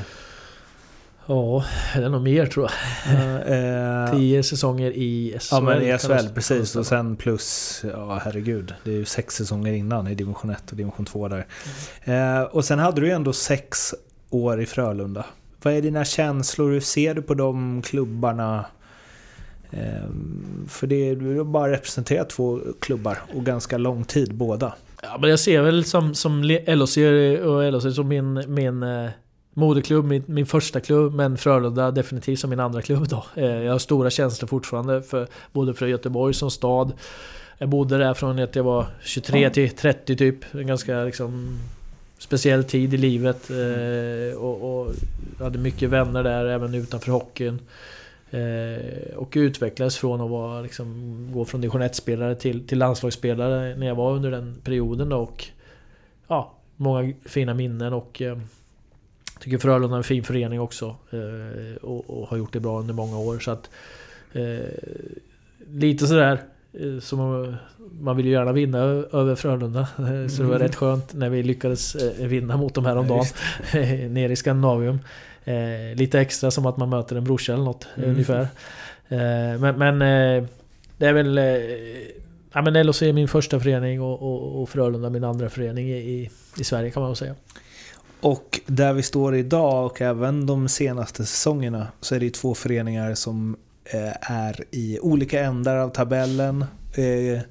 Ja, det är nog mer tror jag. Uh, (laughs) tio säsonger i SHL. Ja men i SHL, precis. Och sen plus, ja herregud. Det är ju sex säsonger innan i division 1 och division 2 där. Uh, och sen hade du ju ändå sex år i Frölunda. Vad är dina känslor? Hur ser du på de klubbarna? Ehm, för det, du har bara representerat två klubbar och ganska lång tid båda. Ja, men jag ser väl som, som LHC och LHC som min, min eh, moderklubb, min, min första klubb, men Frölunda definitivt som min andra klubb då. Eh, jag har stora känslor fortfarande, för, både för Göteborg som stad. Jag bodde där från att jag var 23 till 30 typ. En ganska liksom speciell tid i livet. Eh, och, och hade mycket vänner där även utanför hockeyn. Eh, och utvecklades från att vara, liksom, gå från division 1-spelare till, till landslagsspelare när jag var under den perioden. Då, och ja, många fina minnen och tycker Frölunda är en fin förening också. Eh, och, och, har gjort det bra under många år. Så att, eh, lite sådär Eh, som man vill ju gärna vinna över Frölunda. (laughs) Så det var rätt skönt när vi lyckades vinna mot dem häromdagen. Ja, (laughs) Nere i Skandinavium. Lite extra som att man möter en brorsa eller något mm. ungefär. men, men det är väl... ja men LHC är min första förening och, och, och Frölunda min andra förening i, i Sverige kan man väl säga. Och där vi står idag och även de senaste säsongerna så är det två föreningar som eh, är i olika ändar av tabellen. Eh,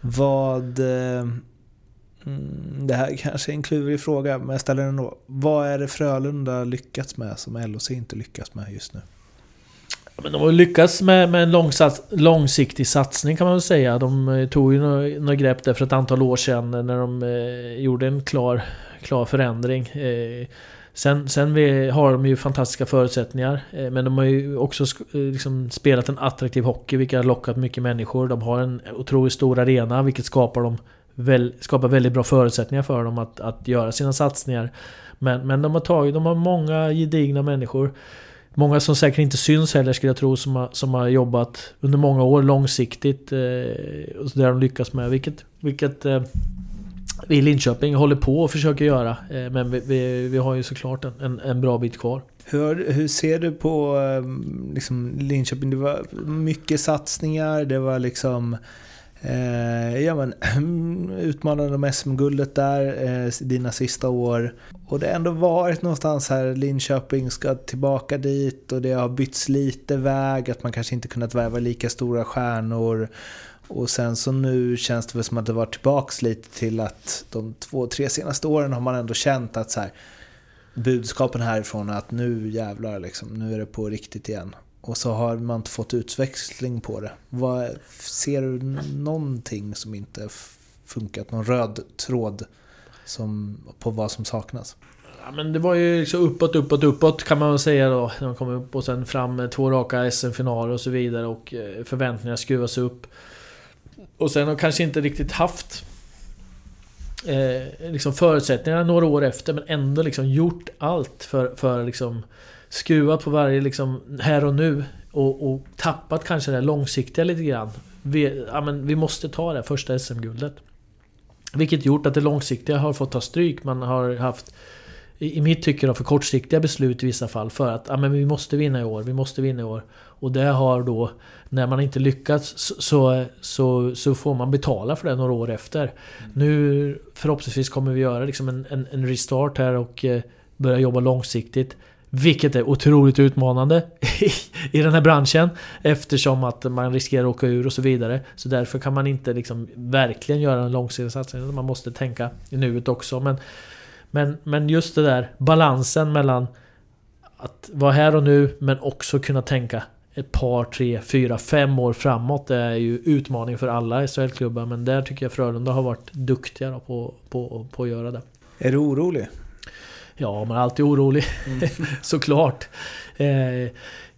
vad... Eh, mm, det här kanske är en klurig fråga, men jag ställer den ändå. Vad är det Frölunda lyckats med som LHC inte lyckats med just nu? Men de har lyckats med, med en långsats, långsiktig satsning kan man väl säga. De tog ju några, några grepp där för ett antal år sedan när de eh, gjorde en klar, klar förändring. Eh, sen, sen vi, har de ju fantastiska förutsättningar. Eh, men de har ju också eh, liksom spelat en attraktiv hockey, vilket har lockat mycket människor. De har en otroligt stor arena, vilket skapar, dem väl, skapar väldigt bra förutsättningar för dem att, att göra sina satsningar. Men, men de har tagit, de har många gedigna människor. Många som säkert inte syns heller skulle jag tro, som har, som har jobbat under många år långsiktigt. Eh, och det har de lyckats med. Vilket, vilket eh, vi i Linköping håller på och försöker göra. Eh, men vi, vi, vi har ju såklart en, en bra bit kvar. Hur, hur ser du på eh, liksom, Linköping? Det var mycket satsningar, det var liksom eh, ja, men, (clears throat) utmanande om SM-guldet där, eh, dina sista år. Och det har ändå varit någonstans här, Linköping ska tillbaka dit och det har bytts lite väg, att man kanske inte kunnat värva lika stora stjärnor. Och sen så nu känns det väl som att det var tillbaks lite till att de två, tre senaste åren har man ändå känt att så här, budskapen härifrån är att nu jävlar liksom, nu är det på riktigt igen. Och så har man inte fått utväxling på det. Vad, ser du någonting som inte funkat? Någon röd tråd som, på vad som saknas? Ja, men det var ju liksom uppåt, uppåt, uppåt kan man väl säga då. När man kom upp och sen fram med två raka SM-finaler och så vidare och eh, förväntningarna skruvas upp. Och sen har kanske inte riktigt haft eh, liksom förutsättningarna några år efter men ändå liksom gjort allt för, för liksom skruva på varje liksom här och nu och, och tappat kanske det långsiktiga lite grann. Vi, ja, men vi måste ta det första SM-guldet. Vilket gjort att det långsiktiga har fått ta stryk. Man har haft i mitt tycke då, för kortsiktiga beslut i vissa fall. För att ja, men vi måste vinna i år, vi måste vinna i år. Och det har då, när man inte lyckats, så, så, så får man betala för det några år efter. Mm. Nu förhoppningsvis kommer vi göra liksom en, en, en restart här och eh, börja jobba långsiktigt. Vilket är otroligt utmanande (laughs) i den här branschen. Eftersom att man riskerar att åka ur och så vidare. Så därför kan man inte liksom verkligen göra en långsiktig satsning. Man måste tänka i nuet också. Men, men, men just det där balansen mellan att vara här och nu men också kunna tänka ett par, tre, fyra, fem år framåt. Det är ju utmaning för alla SHL-klubbar. Men där tycker jag Frölunda har varit duktiga på, på, på att göra det. Är du orolig? Ja, man är alltid orolig. Mm. (laughs) Såklart. Eh,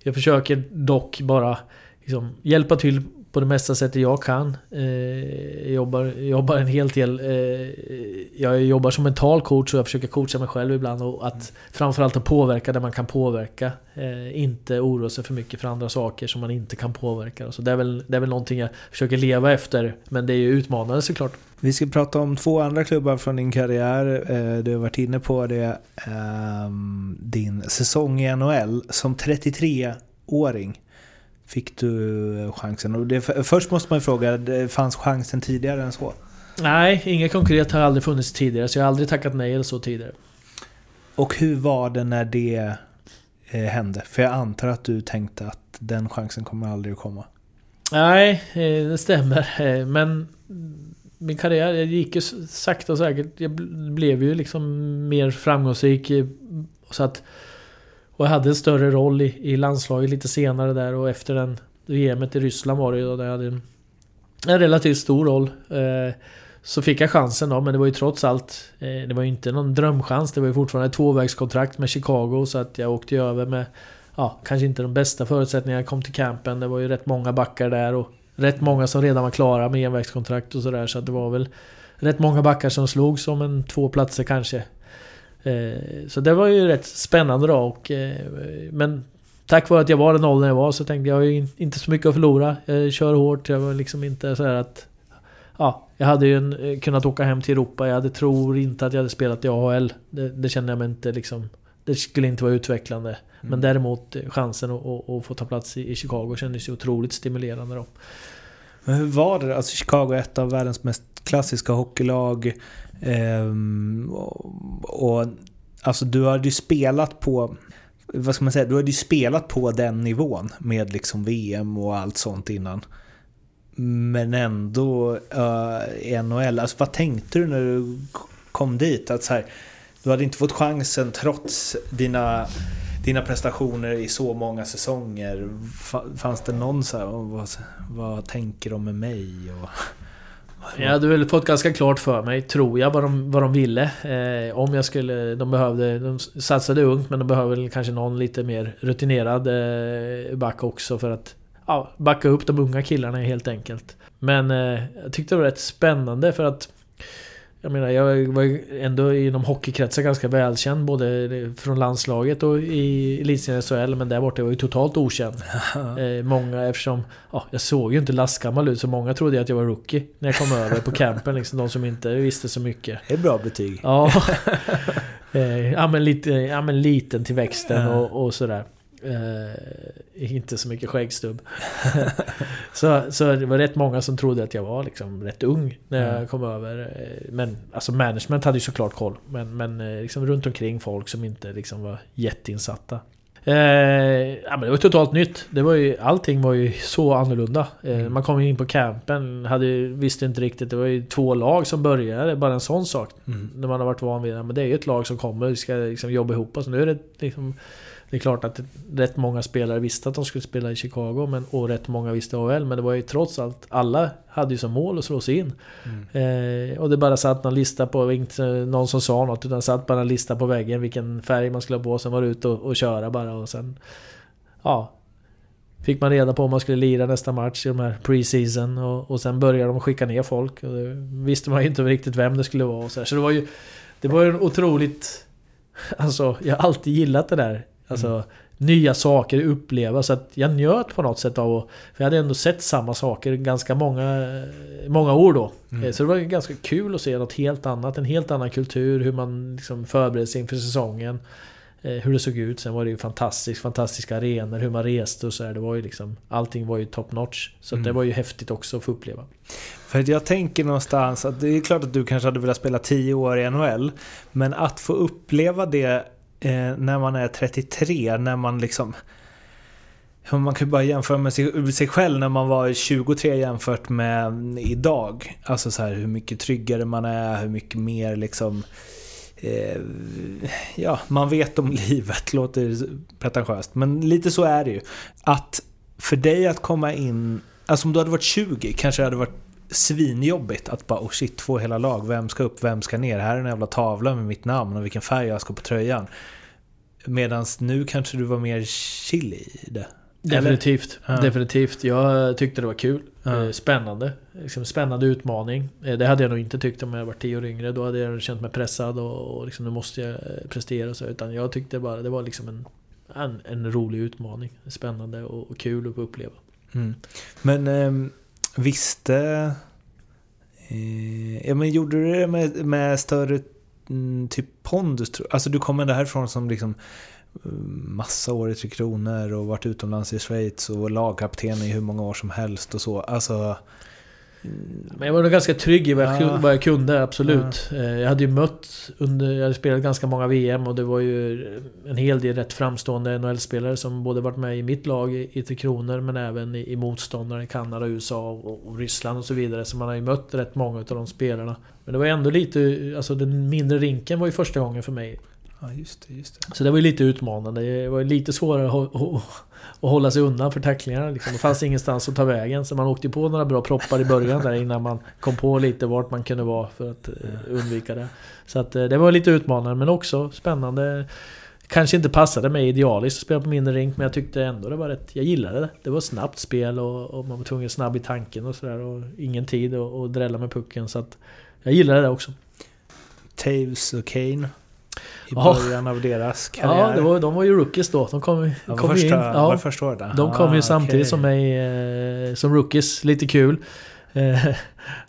jag försöker dock bara liksom, hjälpa till på det mesta sättet jag kan. Eh, jag jobbar, jobbar en hel del. Eh, jag jobbar som mental coach och jag försöker coacha mig själv ibland. Och att mm. framförallt att påverka där man kan påverka. Eh, inte oroa sig för mycket för andra saker som man inte kan påverka. Så det, är väl, det är väl någonting jag försöker leva efter. Men det är ju utmanande såklart. Vi ska prata om två andra klubbar från din karriär. Du har varit inne på det. Ehm, din säsong i NHL som 33-åring fick du chansen? Och det, först måste man ju fråga, fanns chansen tidigare än så? Nej, inget konkret har aldrig funnits tidigare. Så jag har aldrig tackat nej eller så tidigare. Och hur var det när det eh, hände? För jag antar att du tänkte att den chansen kommer aldrig att komma. Nej, eh, det stämmer. Eh, men min karriär jag gick ju sakta och säkert. Jag blev ju liksom mer framgångsrik. Eh, så att och jag hade en större roll i, i landslaget lite senare där och efter den VMet i Ryssland var det ju där jag hade en, en relativt stor roll. Eh, så fick jag chansen då, men det var ju trots allt eh, Det var ju inte någon drömchans. Det var ju fortfarande ett tvåvägskontrakt med Chicago så att jag åkte ju över med Ja, kanske inte de bästa förutsättningarna. Jag kom till campen. Det var ju rätt många backar där och rätt många som redan var klara med envägskontrakt och sådär. Så att det var väl rätt många backar som slog som en två platser kanske. Eh, så det var ju rätt spännande då. Och, eh, men tack vare att jag var den åldern jag var så tänkte jag, jag har ju inte så mycket att förlora. Jag kör hårt. Jag var liksom inte så att... Ja, jag hade ju en, eh, kunnat åka hem till Europa. Jag hade, tror inte att jag hade spelat i AHL. Det, det kände jag mig inte liksom... Det skulle inte vara utvecklande. Mm. Men däremot chansen att, att, att, få ta plats i, i Chicago kändes ju otroligt stimulerande då. Men hur var det? Alltså Chicago är ett av världens mest klassiska hockeylag. Ehm, och, och, alltså du hade ju spelat på vad ska man säga, du hade ju spelat på den nivån med liksom VM och allt sånt innan. Men ändå eh, uh, NHL, alltså vad tänkte du när du kom dit? Att så här, du hade inte fått chansen trots dina, dina prestationer i så många säsonger. Fanns det någon så här, vad, vad tänker de med mig? Och (laughs) jag hade väl fått ganska klart för mig, tror jag, vad de, vad de ville. Eh, om jag skulle... De behövde... De satsade ungt men de behöver väl kanske någon lite mer rutinerad eh, back också för att ja, backa upp de unga killarna helt enkelt. Men eh, jag tyckte det var rätt spännande för att jag menar, jag var ju ändå inom hockeykretsar ganska välkänd både från landslaget och i elitserien SHL men där borta var jag ju totalt okänd. (laughs) eh, många eftersom... Ja, jag såg ju inte lastgammal ut så många trodde att jag var rookie när jag kom över på campen. Liksom, de som inte visste så mycket. Det är bra betyg. Ja. (laughs) eh, ja, men lite, ja men liten till växten och, och sådär. Eh, inte så mycket skäggstubb. (laughs) så, så det var rätt många som trodde att jag var liksom rätt ung när jag mm. kom över. Eh, men alltså management hade ju såklart koll. Men, men eh, liksom runt omkring folk som inte liksom var jätteinsatta. Eh, ja, men det var totalt nytt. Det var ju, allting var ju så annorlunda. Eh, mm. Man kom in på campen, hade, visste inte riktigt. Det var ju två lag som började, bara en sån sak. Mm. När man har varit van vid det. Men det är ju ett lag som kommer, vi ska liksom jobba ihop oss. Nu är det liksom Det är klart att rätt många spelare visste att de skulle spela i Chicago men, och rätt många visste AHL. Men det var ju trots allt, alla hade ju som mål att slå sig in. Mm. Eh, och det bara satt någon lista på, inte någon som sa något, utan satt bara en lista på väggen vilken färg man skulle ha på. Sen var det ut och, och köra bara och sen... Ja, Fick man reda på om man skulle lira nästa match i de här pre-season och, och sen började de skicka ner folk. Och det visste man ju inte riktigt vem det skulle vara och så, här. så det var ju... Det var ju en otroligt... Alltså, jag har alltid gillat det där. Alltså, mm. nya saker, uppleva. Så att jag njöt på något sätt av att... För jag hade ändå sett samma saker ganska många, många år då. Mm. Så det var ganska kul att se något helt annat. En helt annan kultur, hur man liksom förbereder sig inför säsongen. Eh, hur det såg ut. Sen var det ju fantastiskt, fantastiska arenor, hur man reste och så här. Det var ju liksom, allting var ju top notch. Så mm. det var ju häftigt också att få uppleva. För jag tänker någonstans att det är klart att du kanske hade velat spela 10 år i NHL. Men att få uppleva det eh, när man är 33, när man liksom... Man kan ju bara jämföra med sig, sig själv när man var 23 jämfört med idag. Alltså så här hur mycket tryggare man är, hur mycket mer liksom eh, ja, man vet om (laughs) livet, låter pretentiöst. Men lite så är det ju. Att för dig att komma in, alltså om du hade varit 20 kanske det hade varit svinjobbigt att bara oh shit, två hela lag, vem ska upp, vem ska ner? Här är en jävla tavla med mitt namn och vilken färg jag ska på tröjan. Medan nu kanske du var mer chill i det. Definitivt. Ja. Definitivt. Jag tyckte det var kul. Ja. Eh, spännande. Liksom spännande utmaning. Eh, det hade jag nog inte tyckt om jag var tio år yngre. Då hade jag känt mig pressad och, liksom, nu måste jag eh, prestera. Så, utan jag tyckte bara det var liksom en, en, en rolig utmaning. Spännande och, och kul att uppleva. Mm. Men eh, visste... Eh, ja, men gjorde du det med, med större mm, typ pondus? Alltså du kommer därifrån som liksom mm, massa år i Tre Kronor och varit utomlands i Schweiz och lagkapten i hur många år som helst och så. Alltså... Men jag var nog ganska trygg i vad jag, ja. vad jag kunde, absolut. Ja. Eh, jag hade ju mött under... Jag hade spelat ganska många VM och det var ju en hel del rätt framstående NHL-spelare som både varit med i mitt lag i Tre Kronor men även i, i motståndare i Kanada, USA och, och, Ryssland och så vidare. Så man har ju mött rätt många av de spelarna. Men det var ändå lite... Alltså den mindre rinken var ju första gången för mig. Ja, just det, just det. Så det var ju lite utmanande. Det var lite svårare att, hålla sig undan för tacklingarna. Liksom. Det fanns (laughs) ingenstans att ta vägen. Så man åkte på några bra proppar i början där innan man kom på lite vart man kunde vara för att eh, undvika det. Så att eh, det var lite utmanande men också spännande. Kanske inte passade mig idealiskt att spela på mindre rink men jag tyckte ändå det var rätt... Jag gillade det. Det var snabbt spel och, och man var tvungen snabb i tanken och sådär. Och ingen tid att drälla med pucken. Så att jag gillade det också. Taves och Kane i början av deras karriär. Ja, var, de var ju rookies då. De kom, ja, kom första, in. Ja, var första året? De kom ju samtidigt okay. som mig eh, som rookies. Lite kul. Eh,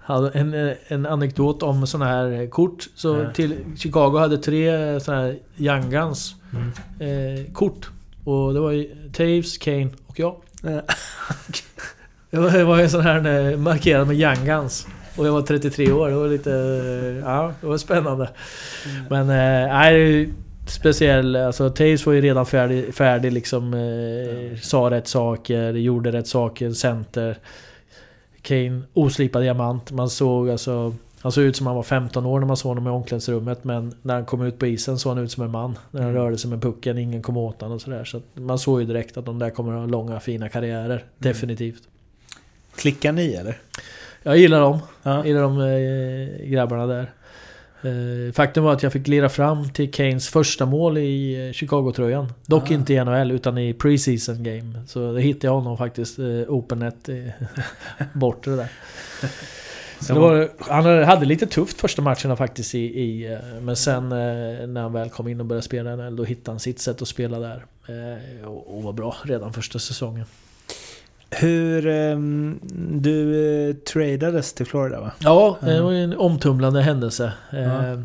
(laughs) en, eh, en anekdot om sådana här kort. Så ja. till Chicago hade tre sådana här Young Guns mm. kort. Och det var ju Taves, Kane och jag. (laughs) det var, en sån här markerad med Young Guns. Och jag var 33 år. Det var lite... Ja, det var spännande. Mm. Men eh, nej, speciell... Alltså Taves var ju redan färdig, färdig liksom. Eh, sa rätt saker, gjorde rätt saker, center. Kane, oslipad diamant. Man såg alltså... Han såg ut som han var 15 år när man såg honom i omklädningsrummet men när han kom ut på isen såg han ut som en man. När han mm. rörde sig med pucken, ingen kom åt honom och sådär. Så man såg ju direkt att de där kommer att ha långa fina karriärer. Mm. Definitivt. Klickar ni eller? Jag gillar dem. Ja. Gillar de eh, grabbarna där. Eh, faktum var att jag fick lira fram till Kanes första mål i eh, Chicago-tröjan. Dock ah. inte i NHL utan i preseason game. Så det hittade jag honom faktiskt, eh, opennet eh, (laughs) bortre där. (laughs) Var, han hade lite tufft första matcherna faktiskt i, i Men sen när han väl kom in och började spela NHL då hittade han sitt sätt att spela där. Och var bra redan första säsongen. Hur... Um, du uh, tradades till Florida va? Ja, det var en omtumlande händelse. Uh,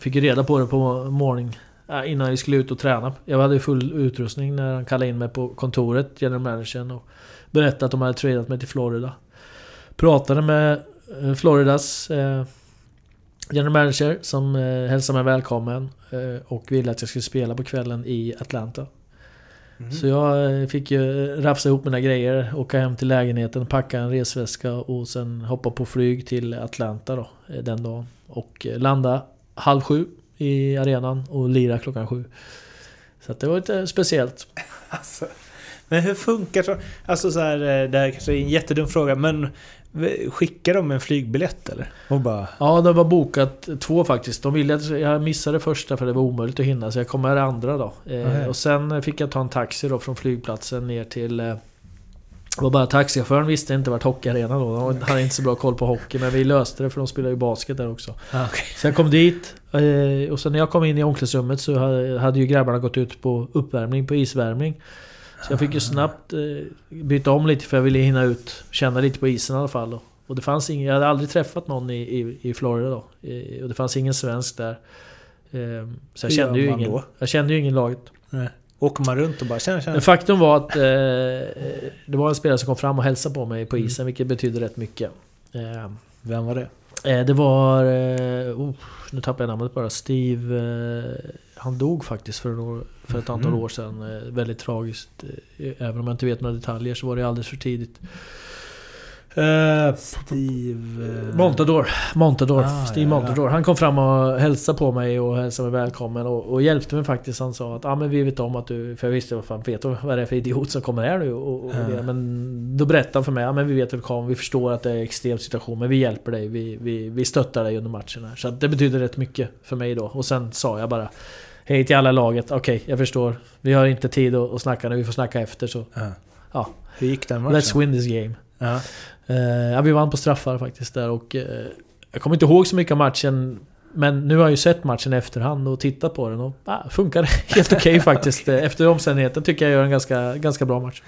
fick reda på det på morning uh, innan vi skulle ut och träna. Jag hade full utrustning när han kallade in mig på kontoret, general managern, och berättade att de hade tradat mig till Florida. Pratade med eh, Floridas eh, general manager som hälsade mig välkommen och ville att jag skulle spela på kvällen i Atlanta. Mm. Så jag eh, fick ju rafsa ihop mina grejer, åka hem till lägenheten, packa en resväska och sen hoppa på flyg till Atlanta då, eh, den dagen. Och eh, landa halv sju i arenan och lira klockan sju. Så det var lite speciellt. (laughs) Alltså, men hur funkar så? Alltså så här, eh, det här kanske är en jättedum fråga, men skickar de en flygbiljett eller? Och bara... Ja, det var bokat två faktiskt. De ville att jag missade första för det var omöjligt att hinna, så jag kom med det andra då. Eh, och sen fick jag ta en taxi då från flygplatsen ner till... Eh, det var bara taxichauffören visste inte vart hockeyarenan då. De hade inte så bra koll på hockey, men vi löste det för de spelar ju basket där också. Ah, okay. Så jag kom dit, eh, och sen när jag kom in i omklädningsrummet så hade ju grabbarna gått ut på uppvärmning, på isvärmning. Så jag fick ju snabbt eh, byta om lite för jag ville hinna ut, känna lite på isen i alla fall. Och det fanns ingen, jag hade aldrig träffat någon i, i, i Florida då. och det fanns ingen svensk där. Ehm, så jag kände, ju ingen, jag kände ju ingen laget. Nej. Åker man runt och bara känner, känner. Faktum var att eh, det var en spelare som kom fram och hälsade på mig på isen, mm. vilket betyder rätt mycket. Eh, Vem var det? Eh, det var... Eh, oh, nu tappade jag namnet bara. Steve... Eh, han dog faktiskt för, för ett antal mm. år sedan. Eh, väldigt tragiskt. även om jag inte vet några detaljer så var det alldeles för tidigt. Uh, Steve... Montador. Montador. Ah, Steve ja, Montador. Han kom fram och hälsade på mig och hälsade mig välkommen och, och hjälpte mig faktiskt. Han sa att ah, men vi vet om att du... För jag visste vad fan, vet du vad det är för idiot som kommer här nu? Och, och ja. Men då berättade han för mig, ah, men vi vet att vi kommer, vi förstår att det är en extrem situation men vi hjälper dig, vi, vi, vi stöttar dig under matchen här. Så det betyder rätt mycket för mig då. Och sen sa jag bara Hej till alla laget, okej okay, jag förstår. Vi har inte tid att, att snacka nu, vi får snacka efter så... Ja. ja. Hur gick den matchen? Let's win this game. Ja. Uh, ja, vi vann på straffar faktiskt där och... Uh, jag kommer inte ihåg så mycket av matchen. Men nu har jag ju sett matchen i efterhand och tittat på den och ah, funkar (laughs) helt okej okay, (laughs) faktiskt. Efter omständigheten tycker jag gör en ganska, ganska bra match.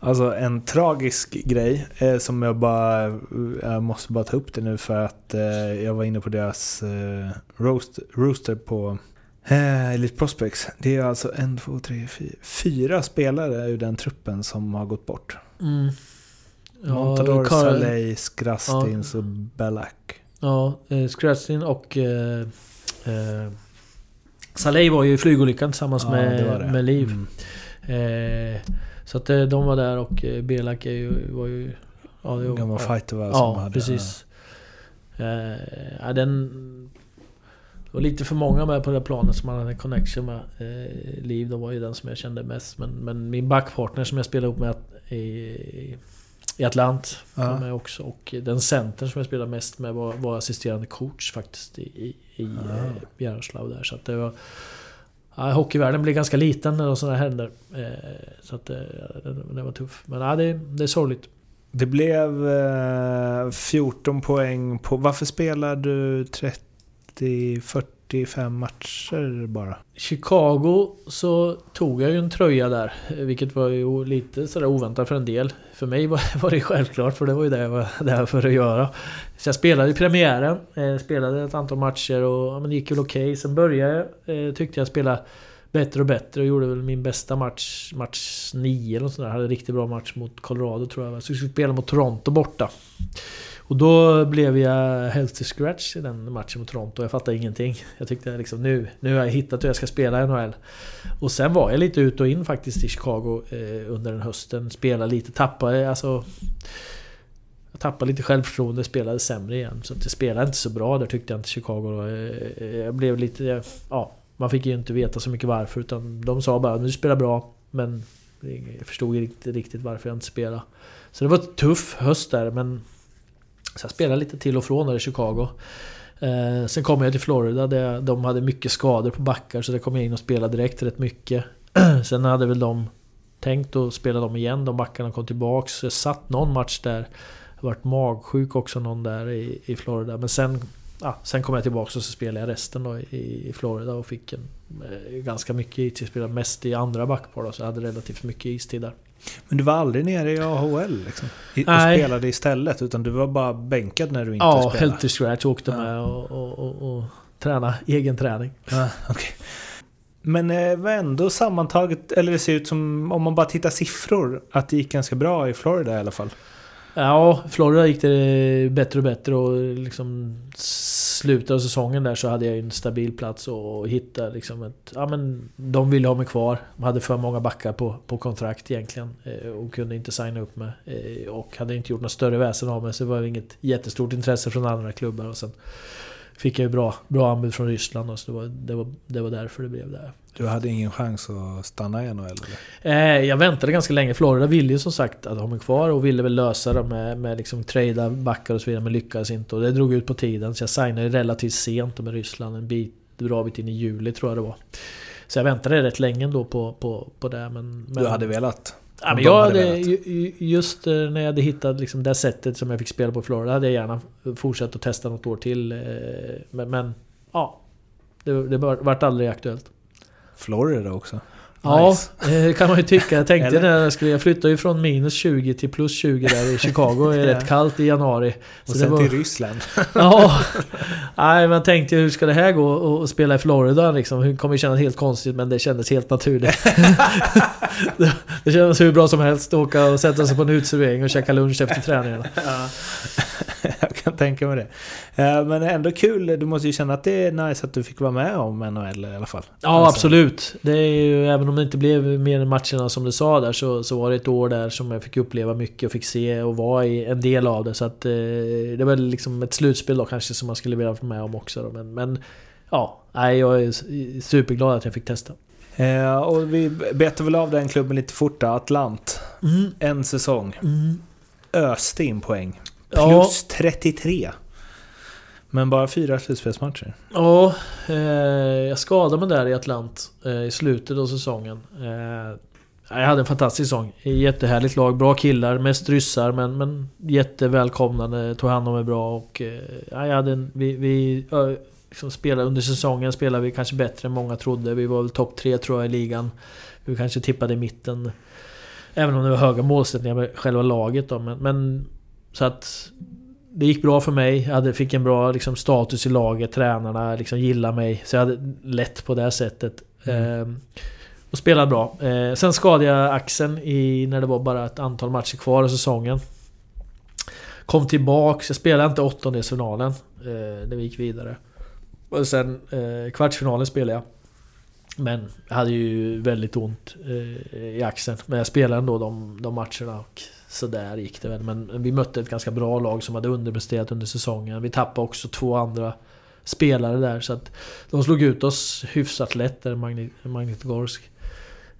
Alltså en tragisk grej eh, som jag bara... Jag måste bara ta upp det nu för att eh, jag var inne på deras eh, roast, rooster på eh, Elite Prospects. Det är alltså en, två, tre, fyra, fyra spelare ur den truppen som har gått bort. Mm. Ja, Montador, Carl... Saleh, Skrastins ja. och Belak. Ja, eh, Skrastin och... Eh, eh, Saleh var ju i flygolyckan tillsammans ja, med, det det. med Liv. Mm. Eh, så att eh, de var där och eh, Belak är ju, var ju... Ja, det, Gammal fighter va? Ja, hade, precis. Ja. ja, den... Det var lite för många med på det planet som man hade en connection med. Eh, Liv, de var ju den som jag kände mest. Men, men min backpartner som jag spelade ihop med i, i Atlant. Ja. Med också. Och den center som jag spelade mest med var, var assisterande coach faktiskt i, i, i ja. Eh, där. Så det var... Ja, hockeyvärlden blir ganska liten när sådana händer. Eh, så att det, eh, det, var tuff. Men ja, det, det är sorgligt. Det blev eh, 14 poäng på... Varför spelar du 30, i 45 matcher bara. Chicago så tog jag ju en tröja där, vilket var ju lite sådär oväntat för en del. För mig var, (laughs) det självklart, för det var ju det jag var där för att göra. Så jag spelade i premiären, eh, spelade ett antal matcher och ja, men det gick väl okej. Okay. Sen började jag, eh, tyckte jag spela bättre och bättre och gjorde väl min bästa match, match 9 eller nåt sånt där. Hade en riktigt bra match mot Colorado tror jag. Så jag skulle spela mot Toronto borta. Och då blev jag helt till scratch i den matchen mot Toronto. Jag fattade ingenting. Jag tyckte liksom nu, nu har jag hittat hur jag ska spela i NHL. Och sen var jag lite ut och in faktiskt i Chicago eh, under den hösten. Spelade lite, tappade alltså... Jag tappade lite självförtroende, spelade sämre igen. Så jag spelade inte så bra där tyckte jag inte Chicago. Eh, jag blev lite... Ja, man fick ju inte veta så mycket varför utan de sa bara du spelar bra men jag förstod inte riktigt varför jag inte spelade. Så det var en tuff höst där men så jag spelade lite till och från där i Chicago. Eh, sen kom jag till Florida där de hade mycket skador på backar så där kom jag in och spelade direkt rätt mycket. (clears throat) sen hade väl de tänkt att spela dem igen, de backarna kom tillbaks. Så jag satt någon match där. Jag varit magsjuk också någon där i, i Florida. Men sen, ja, sen kom jag tillbaks och så spelade jag resten då i, i Florida och fick en, eh, ganska mycket istid. Spelade mest i andra backpar då, så jag hade relativt mycket istid där. Men du var aldrig nere i AHL liksom? I, och spelade istället? Utan du var bara bänkad när du inte ja, spelade? Ja, helt till scratch. Åkte ja. med och, och, och, och träna egen träning. Ja, okay. Men eh, ändå sammantaget, eller det ser ut som, om man bara tittar siffror, att det gick ganska bra i Florida i alla fall. Ja, Florida gick det bättre och bättre och liksom slutet av säsongen där så hade jag en stabil plats och hittade liksom ett... Ja men de ville ha mig kvar. De hade för många backar på, på kontrakt egentligen eh, och kunde inte signa upp mig. Eh, och hade inte gjort något större väsen av mig så det var inget jättestort intresse från andra klubbar och sen fick jag ju bra, bra anbud från Ryssland och så det var, det, var, det var därför det blev där. Du hade ingen chans att stanna i NHL? Eller? Eh, jag väntade ganska länge. Florida ville ju som sagt att ha mig kvar och ville väl lösa det med, med liksom trada backar och så vidare men lyckades inte. Och det drog ut på tiden så jag signade relativt sent med Ryssland. En bit, bra bit in i juli tror jag det var. Så jag väntade rätt länge ändå på, på, på det. Men, men, du hade velat? Ja, men jag hade, just eh, när jag hade hittat liksom det sättet som jag fick spela på i Florida hade jag gärna fortsatt att testa något år till. Eh, men, men ja, det, det vart aldrig aktuellt. Florida också? Ja, det eh, kan man ju tycka. Jag tänkte när jag skulle... Jag flyttade ju från minus 20 till plus 20 där i Chicago. Det är (laughs) rätt kallt i januari. Och sen var... till Ryssland. (laughs) ja. Nej, men jag tänkte hur ska det här gå att spela i Florida liksom? Det kommer ju kännas helt konstigt men det kändes helt naturligt. (laughs) det kändes hur bra som helst att åka och sätta sig på en uteservering och käka lunch efter träningen. Kan tänka mig det. Eh, men ändå kul. Du måste ju känna att det är nice att du fick vara med om NHL i alla fall. Ja, alltså. absolut. Det är ju, även om det inte blev mer än matcherna som du sa där så, så var det ett år där som jag fick uppleva mycket och fick se och vara i en del av det. Så att eh, det var liksom ett slutspel då kanske som man skulle vilja vara med om också. Då. Men, men ja, jag är superglad att jag fick testa. Eh, och vi betar väl av den klubben lite fort. Atlant. Mm. En säsong. Mm. Öste in poäng. Plus ja. 33. Men bara fyra slutspelsmatcher. Ja, eh, jag skadade mig där i Atlant eh, i slutet av säsongen. Eh, jag hade en fantastisk säsong. Jättehärligt lag, bra killar, mest ryssar men, men jättevälkomnande, tog hand om mig bra och... Eh, jag hade en, vi, vi liksom spelade under säsongen spelade vi kanske bättre än många trodde. Vi var väl topp tre tror jag i ligan. Vi kanske tippade i mitten. Även om det var höga målsättningar med själva laget då. Men, men så att det gick bra för mig. Jag hade, fick en bra liksom, status i laget. Tränarna liksom, gillade mig. Så jag hade lätt på det sättet. Mm. Eh, och spelade bra. Eh, sen skadade jag axeln i, när det var bara ett antal matcher kvar i säsongen. Kom tillbaks. Jag spelade inte åttondelsfinalen. Eh, när vi gick vidare. Och sen eh, kvartsfinalen spelade jag. Men jag hade ju väldigt ont eh, i axeln. Men jag spelade ändå de, de matcherna. Och Sådär gick det väl. Men vi mötte ett ganska bra lag som hade underpresterat under säsongen. Vi tappade också två andra spelare där. Så att de slog ut oss hyfsat lätt där, Magnitogorsk.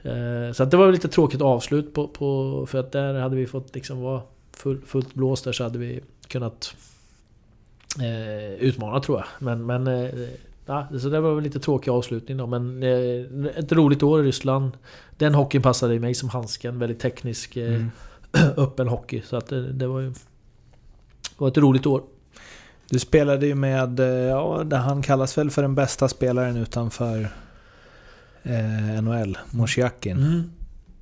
Eh, så att det var lite tråkigt avslut på, på, För att där hade vi fått liksom vara full, fullt blåst där så hade vi kunnat eh, utmana tror jag. Men, men eh, ja, så det var väl lite tråkig avslutning då. Men eh, ett roligt år i Ryssland. Den hockeyn passade mig som handsken. Väldigt teknisk. Eh, mm (clears throat) öppen hockey. Så att det, det var ju... Det var ett roligt år. Du spelade ju med, eh, ja, han kallas väl för den bästa spelaren utanför eh, NHL, Mosjakin. Mm.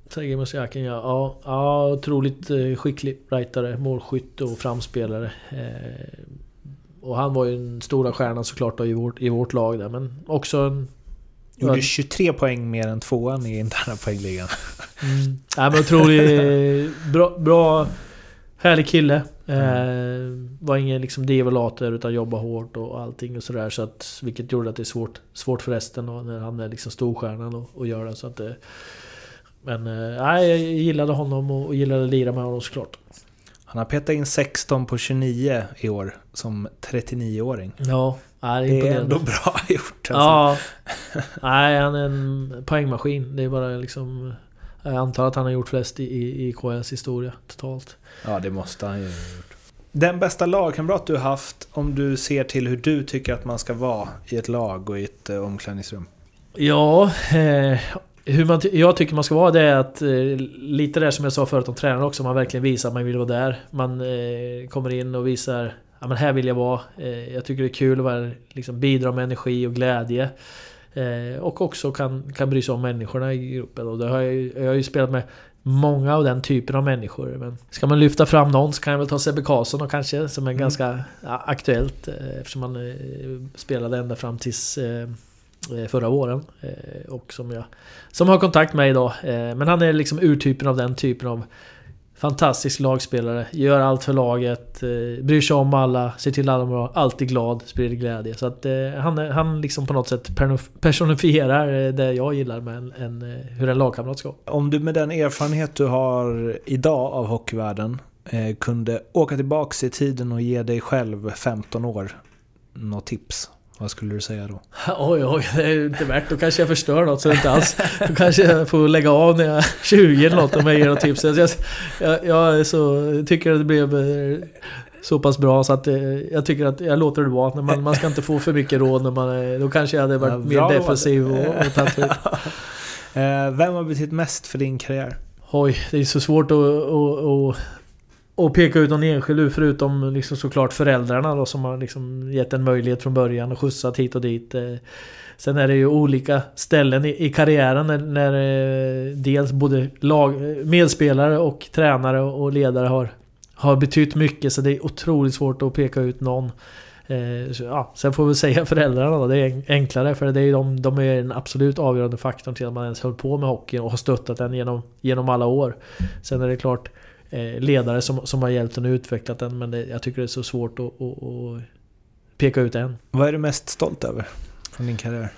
Sergej Mosjakin ja. ja. Ja, otroligt eh, skicklig rightare, målskytt och framspelare. Eh, och han var ju den stora stjärnan såklart då i vårt, i vårt lag där, men också en Gjorde 23 poäng mer än tvåan i interna poängligan. Mm. Ja, men otroligt (laughs) bra, bra, härlig kille. Mm. Eh, var ingen liksom devolater utan jobbade hårt och allting och sådär. Så att, vilket gjorde att det är svårt, svårt för resten och när han är liksom storstjärnan och, och gör det. Så att, eh, men eh, jag gillade honom och, och gillade att lira med honom såklart. Han har petat in 16 på 29 i år som 39-åring. Ja, det är, det är ändå bra (laughs) gjort. Alltså. Ja. Nej, han är en poängmaskin. Det är bara liksom... Jag antar att han har gjort flest i, i, i KLs historia totalt. Ja, det måste han ju ha gjort. Den bästa lagkamrat du har haft om du ser till hur du tycker att man ska vara i ett lag och i ett eh, omklädningsrum? Ja, eh, hur man, jag tycker man ska vara det är att, eh, lite det som jag sa förut om tränare också, man verkligen visar att man vill vara där. Man eh, kommer in och visar ja, men här vill jag vara. Eh, jag tycker det är kul att vara, liksom, bidra med energi och glädje. Eh, och också kan, kan bry sig om människorna i gruppen. Och det har jag, jag har ju spelat med många av den typen av människor. Men ska man lyfta fram någon så kan jag väl ta Sebbe Karlsson och kanske, som är mm. ganska aktuellt. Eh, eftersom han spelade ända fram tills förra våren. Och som jag som har kontakt med idag. Men han är liksom urtypen av den typen av fantastisk lagspelare. Gör allt för laget, eh, bryr sig om alla, ser till att alla mår alltid glad, sprider glädje. Så att eh, han, han liksom på något sätt personifierar eh, det jag gillar med en, en, hur en lagkamrat ska Om du med den erfarenhet du har idag av hockeyvärlden kunde åka tillbaks i tiden och ge dig själv 15 år något tips, vad skulle du säga då? (laughs) Oj, oj, det är ju inte värt. Då kanske jag förstör något så inte alls... Då kanske jag får lägga av när jag är 20 eller något om jag ger något tips. Jag, jag, jag så, tycker att det blev eh, så pass bra så att eh, jag tycker att jag låter det vara. Man, man ska inte få för mycket råd när man är, Då kanske jag hade varit Ja, mer defensiv och, och (laughs) tagit. Eh, Vem har betytt mest för din karriär? Oj, det är så svårt att, att, att, och peka ut någon enskild förutom liksom såklart föräldrarna då som har liksom gett en möjlighet från början och skjutsat hit och dit. Eh. Sen är det ju olika ställen i, i karriären när, när eh, dels både lag, eh, medspelare och tränare och ledare har, har betytt mycket så det är otroligt svårt att peka ut någon. Så, ja, sen får vi säga föräldrarna då, det är enklare för det är de, de är den absolut avgörande faktorn till att man ens höll på med hockeyn och har stöttat den genom, genom alla år. Sen är det klart ledare som, som har hjälpt den och utvecklat den men det, jag tycker det är så svårt att, att, att peka ut en. Vad är du mest stolt över från din karriär?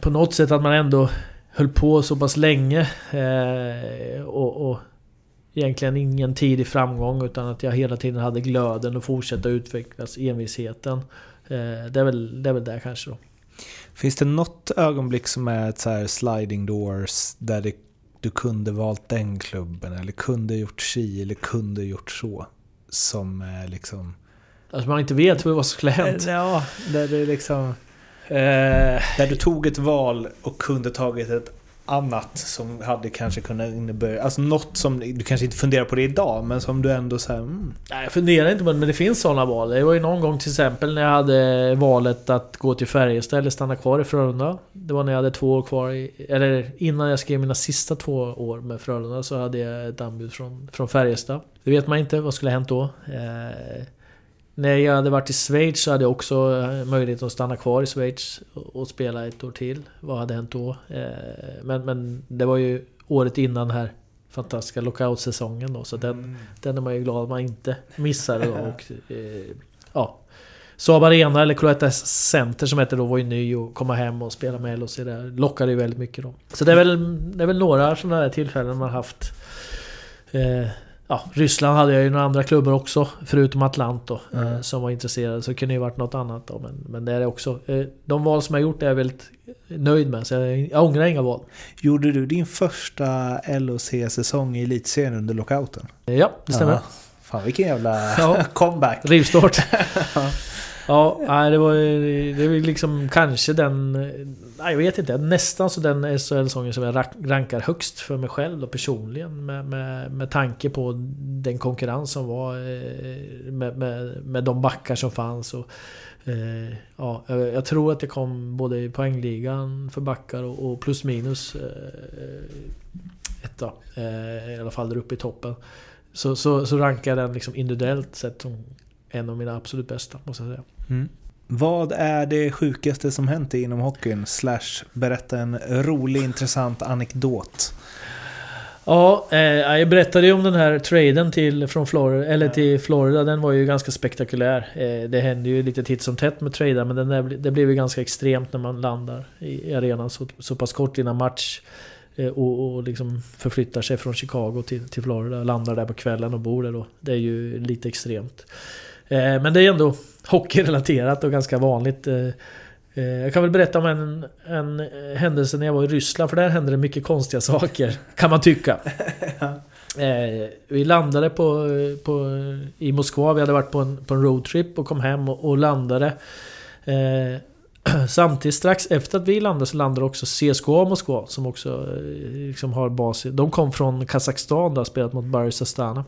På något sätt att man ändå höll på så pass länge eh, och, och egentligen ingen tidig framgång utan att jag hela tiden hade glöden och fortsätta utvecklas, envisheten. Eh, det, är väl, det är väl det kanske då. Finns det något ögonblick som är ett så här sliding doors där det, du kunde valt den klubben eller kunde gjort si eller kunde gjort så? Som liksom... Alltså man inte vet vad som skulle hänt. Ja, där det liksom... Eh, Där du tog ett val och kunde tagit ett annat som hade kanske kunnat innebära... Alltså något som du kanske inte funderar på det idag men som du ändå så här, mm, nej, jag funderar inte på det, men det finns sådana val. Det var ju någon gång till exempel när jag hade valet att gå till Färjestad eller stanna kvar i Frölunda. Det var när jag hade två år kvar i, Eller innan jag skrev mina sista två år med Frölunda så hade jag ett anbud från, från Färjestad. Det vet man inte, vad skulle ha hänt då? Eh, när jag hade varit i Schweiz så hade jag också eh, möjlighet att stanna kvar i Schweiz och, spela ett år till. Vad hade hänt då? Eh, men, men det var ju året innan här fantastiska lockout-säsongen då. Så den, den är man ju glad att man inte missade då. Och, eh, ja. Saab Arena, eller Cloetta Center som hette då, var ju ny och komma hem och spela med LHC där lockade ju väldigt mycket då. Så det är väl, det är väl några sådana där tillfällen man haft. Eh, ja, Ryssland hade jag ju några andra klubbar också, förutom Atlant då, eh, som var intresserade. Så det kunde ju varit något annat då. Men, men det är det också. Eh, de val som jag gjort är jag väldigt nöjd med. Så jag, jag ångrar inga val. Gjorde du din första LOC-säsong i elitserien under lockouten? Eh, ja, det stämmer. Ja. Fan vilken jävla Ja. (laughs) comeback! Rivstart. (laughs) ja, nej, det var ju det var liksom kanske den... Nej, jag vet inte. Nästan så den SHL-sången som jag rankar högst för mig själv och personligen. Med, med, med tanke på den konkurrens som var eh, med, med, med de backar som fanns. Och, eh, ja, jag jag tror att det kom både i poängligan för backar och, och plus minus eh, etta. Eh, I alla fall där uppe i toppen. Så, så, så rankar jag den liksom individuellt sett som en av mina absolut bästa, måste jag säga. Mm. Vad är det sjukaste som hänt inom hockeyn? Slash berätta en rolig intressant anekdot. Ja, eh, jag berättade ju om den här traden till, från Florida, eller till Florida. Den var ju ganska spektakulär. Eh, det hände ju lite titt som tätt med trader men den där, det blev ju ganska extremt när man landar i arenan så, så pass kort innan match. Eh, och, och liksom förflyttar sig från Chicago till, till Florida. Landar där på kvällen och bor där då. Det är ju lite extremt. Eh, men det är ändå hockeyrelaterat och ganska vanligt. Eh, eh, jag kan väl berätta om en, en händelse när jag var i Ryssland, för där hände det mycket konstiga saker, kan man tycka. (laughs) Eh, vi landade på, på, i Moskva, vi hade varit på en, på en roadtrip och kom hem och, och landade. (clears throat) Samtidigt strax efter att vi landade så landade också CSKA Moskva som också liksom har bas i, De kom från Kazakstan där spelat mot Baris Astana.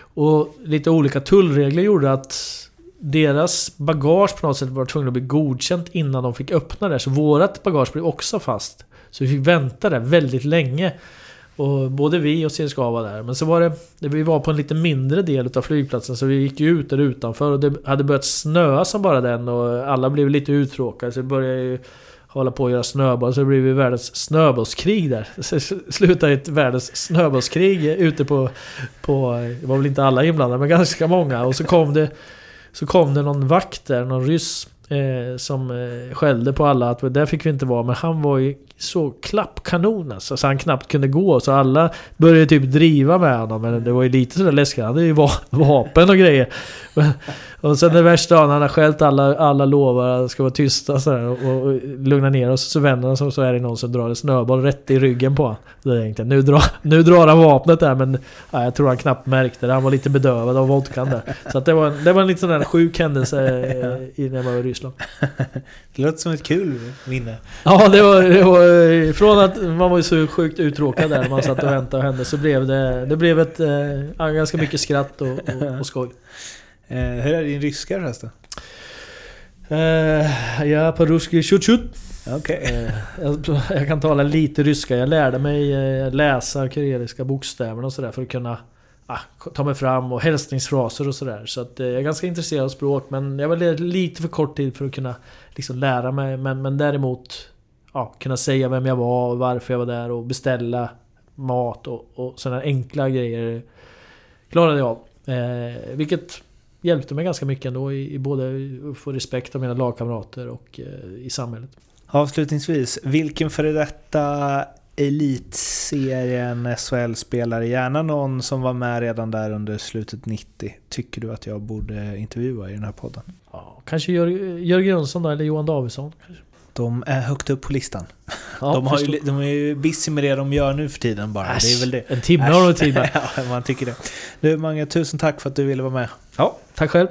Och lite olika tullregler gjorde att deras bagage på något sätt var tvungna att bli godkänt innan de fick öppna det. Så vårat bagage blev också fast. Så vi fick vänta där väldigt länge. Och både vi och CSKA var där. Men så var det... Vi var på en lite mindre del av flygplatsen så vi gick ju ut där utanför och det hade börjat snöa som bara den och alla blev lite uttråkade så det började ju hålla på att göra snöboll så det blev ju världens snöbollskrig där. (laughs) Så det slutade i ett världens snöbollskrig ute på, på... Det var väl inte alla inblandade men ganska många och så kom det... Så kom det någon vakt där, någon ryss. Eh, som eh, skällde på alla att där fick vi inte vara. Men han var ju så klappkanon alltså, så han knappt kunde gå. Så alla började typ driva med honom. Men det var ju lite sådär läskigt. Han hade ju va (laughs) vapen och grejer. och sen det värsta dagen, han har skällt alla, alla lovar att ska vara tysta sådär, och, och lugna ner oss. Så vänder han sig så är det någon som drar en snöboll rätt i ryggen på honom. Då tänkte jag, nu drar, nu drar han vapnet där men ja, jag tror han knappt märkte det. Han var lite bedövad av vodkan där. Så det, var, det var en lite sån där sjuk händelse eh, när jag var i Ryssland. (laughs) Det låter som ett kul minne. Ja, det var, det var från att man var så sjukt uttråkad där när man satt och väntade och hände så blev det, det blev ett äh, ganska mycket skratt och, och, och skoj. (laughs) Eh, hur är din ryska förresten? Eh, ja, på ruski chut Okay. Eh, jag, jag, kan tala lite ryska. Jag lärde mig eh, läsa kyrilliska bokstäverna och sådär för att kunna ah, ta mig fram och hälsningsfraser och sådär. Så att, eh, jag är ganska intresserad av språk men jag var lite för kort tid för att kunna liksom, lära mig. Men, men däremot ja, kunna säga vem jag var och varför jag var där och beställa mat och, och sådana enkla grejer klarade jag av. Eh, vilket hjälpte mig ganska mycket ändå i, i både att få respekt av mina lagkamrater och eh, i samhället. Avslutningsvis, vilken före detta elitserien SHL-spelare, gärna någon som var med redan där under slutet 90, tycker du att jag borde intervjua i den här podden? Ja, kanske Jörgen Jönsson då, eller Johan Davidsson. Kanske. De är högt upp på listan. Ja, de, har ju, de är ju busy med det de gör nu för tiden bara. Äsch, det är väl det. En timme har de tid (laughs) ja, man tycker det. Du Mange, tusen tack för att du ville vara med. Ja, tack själv.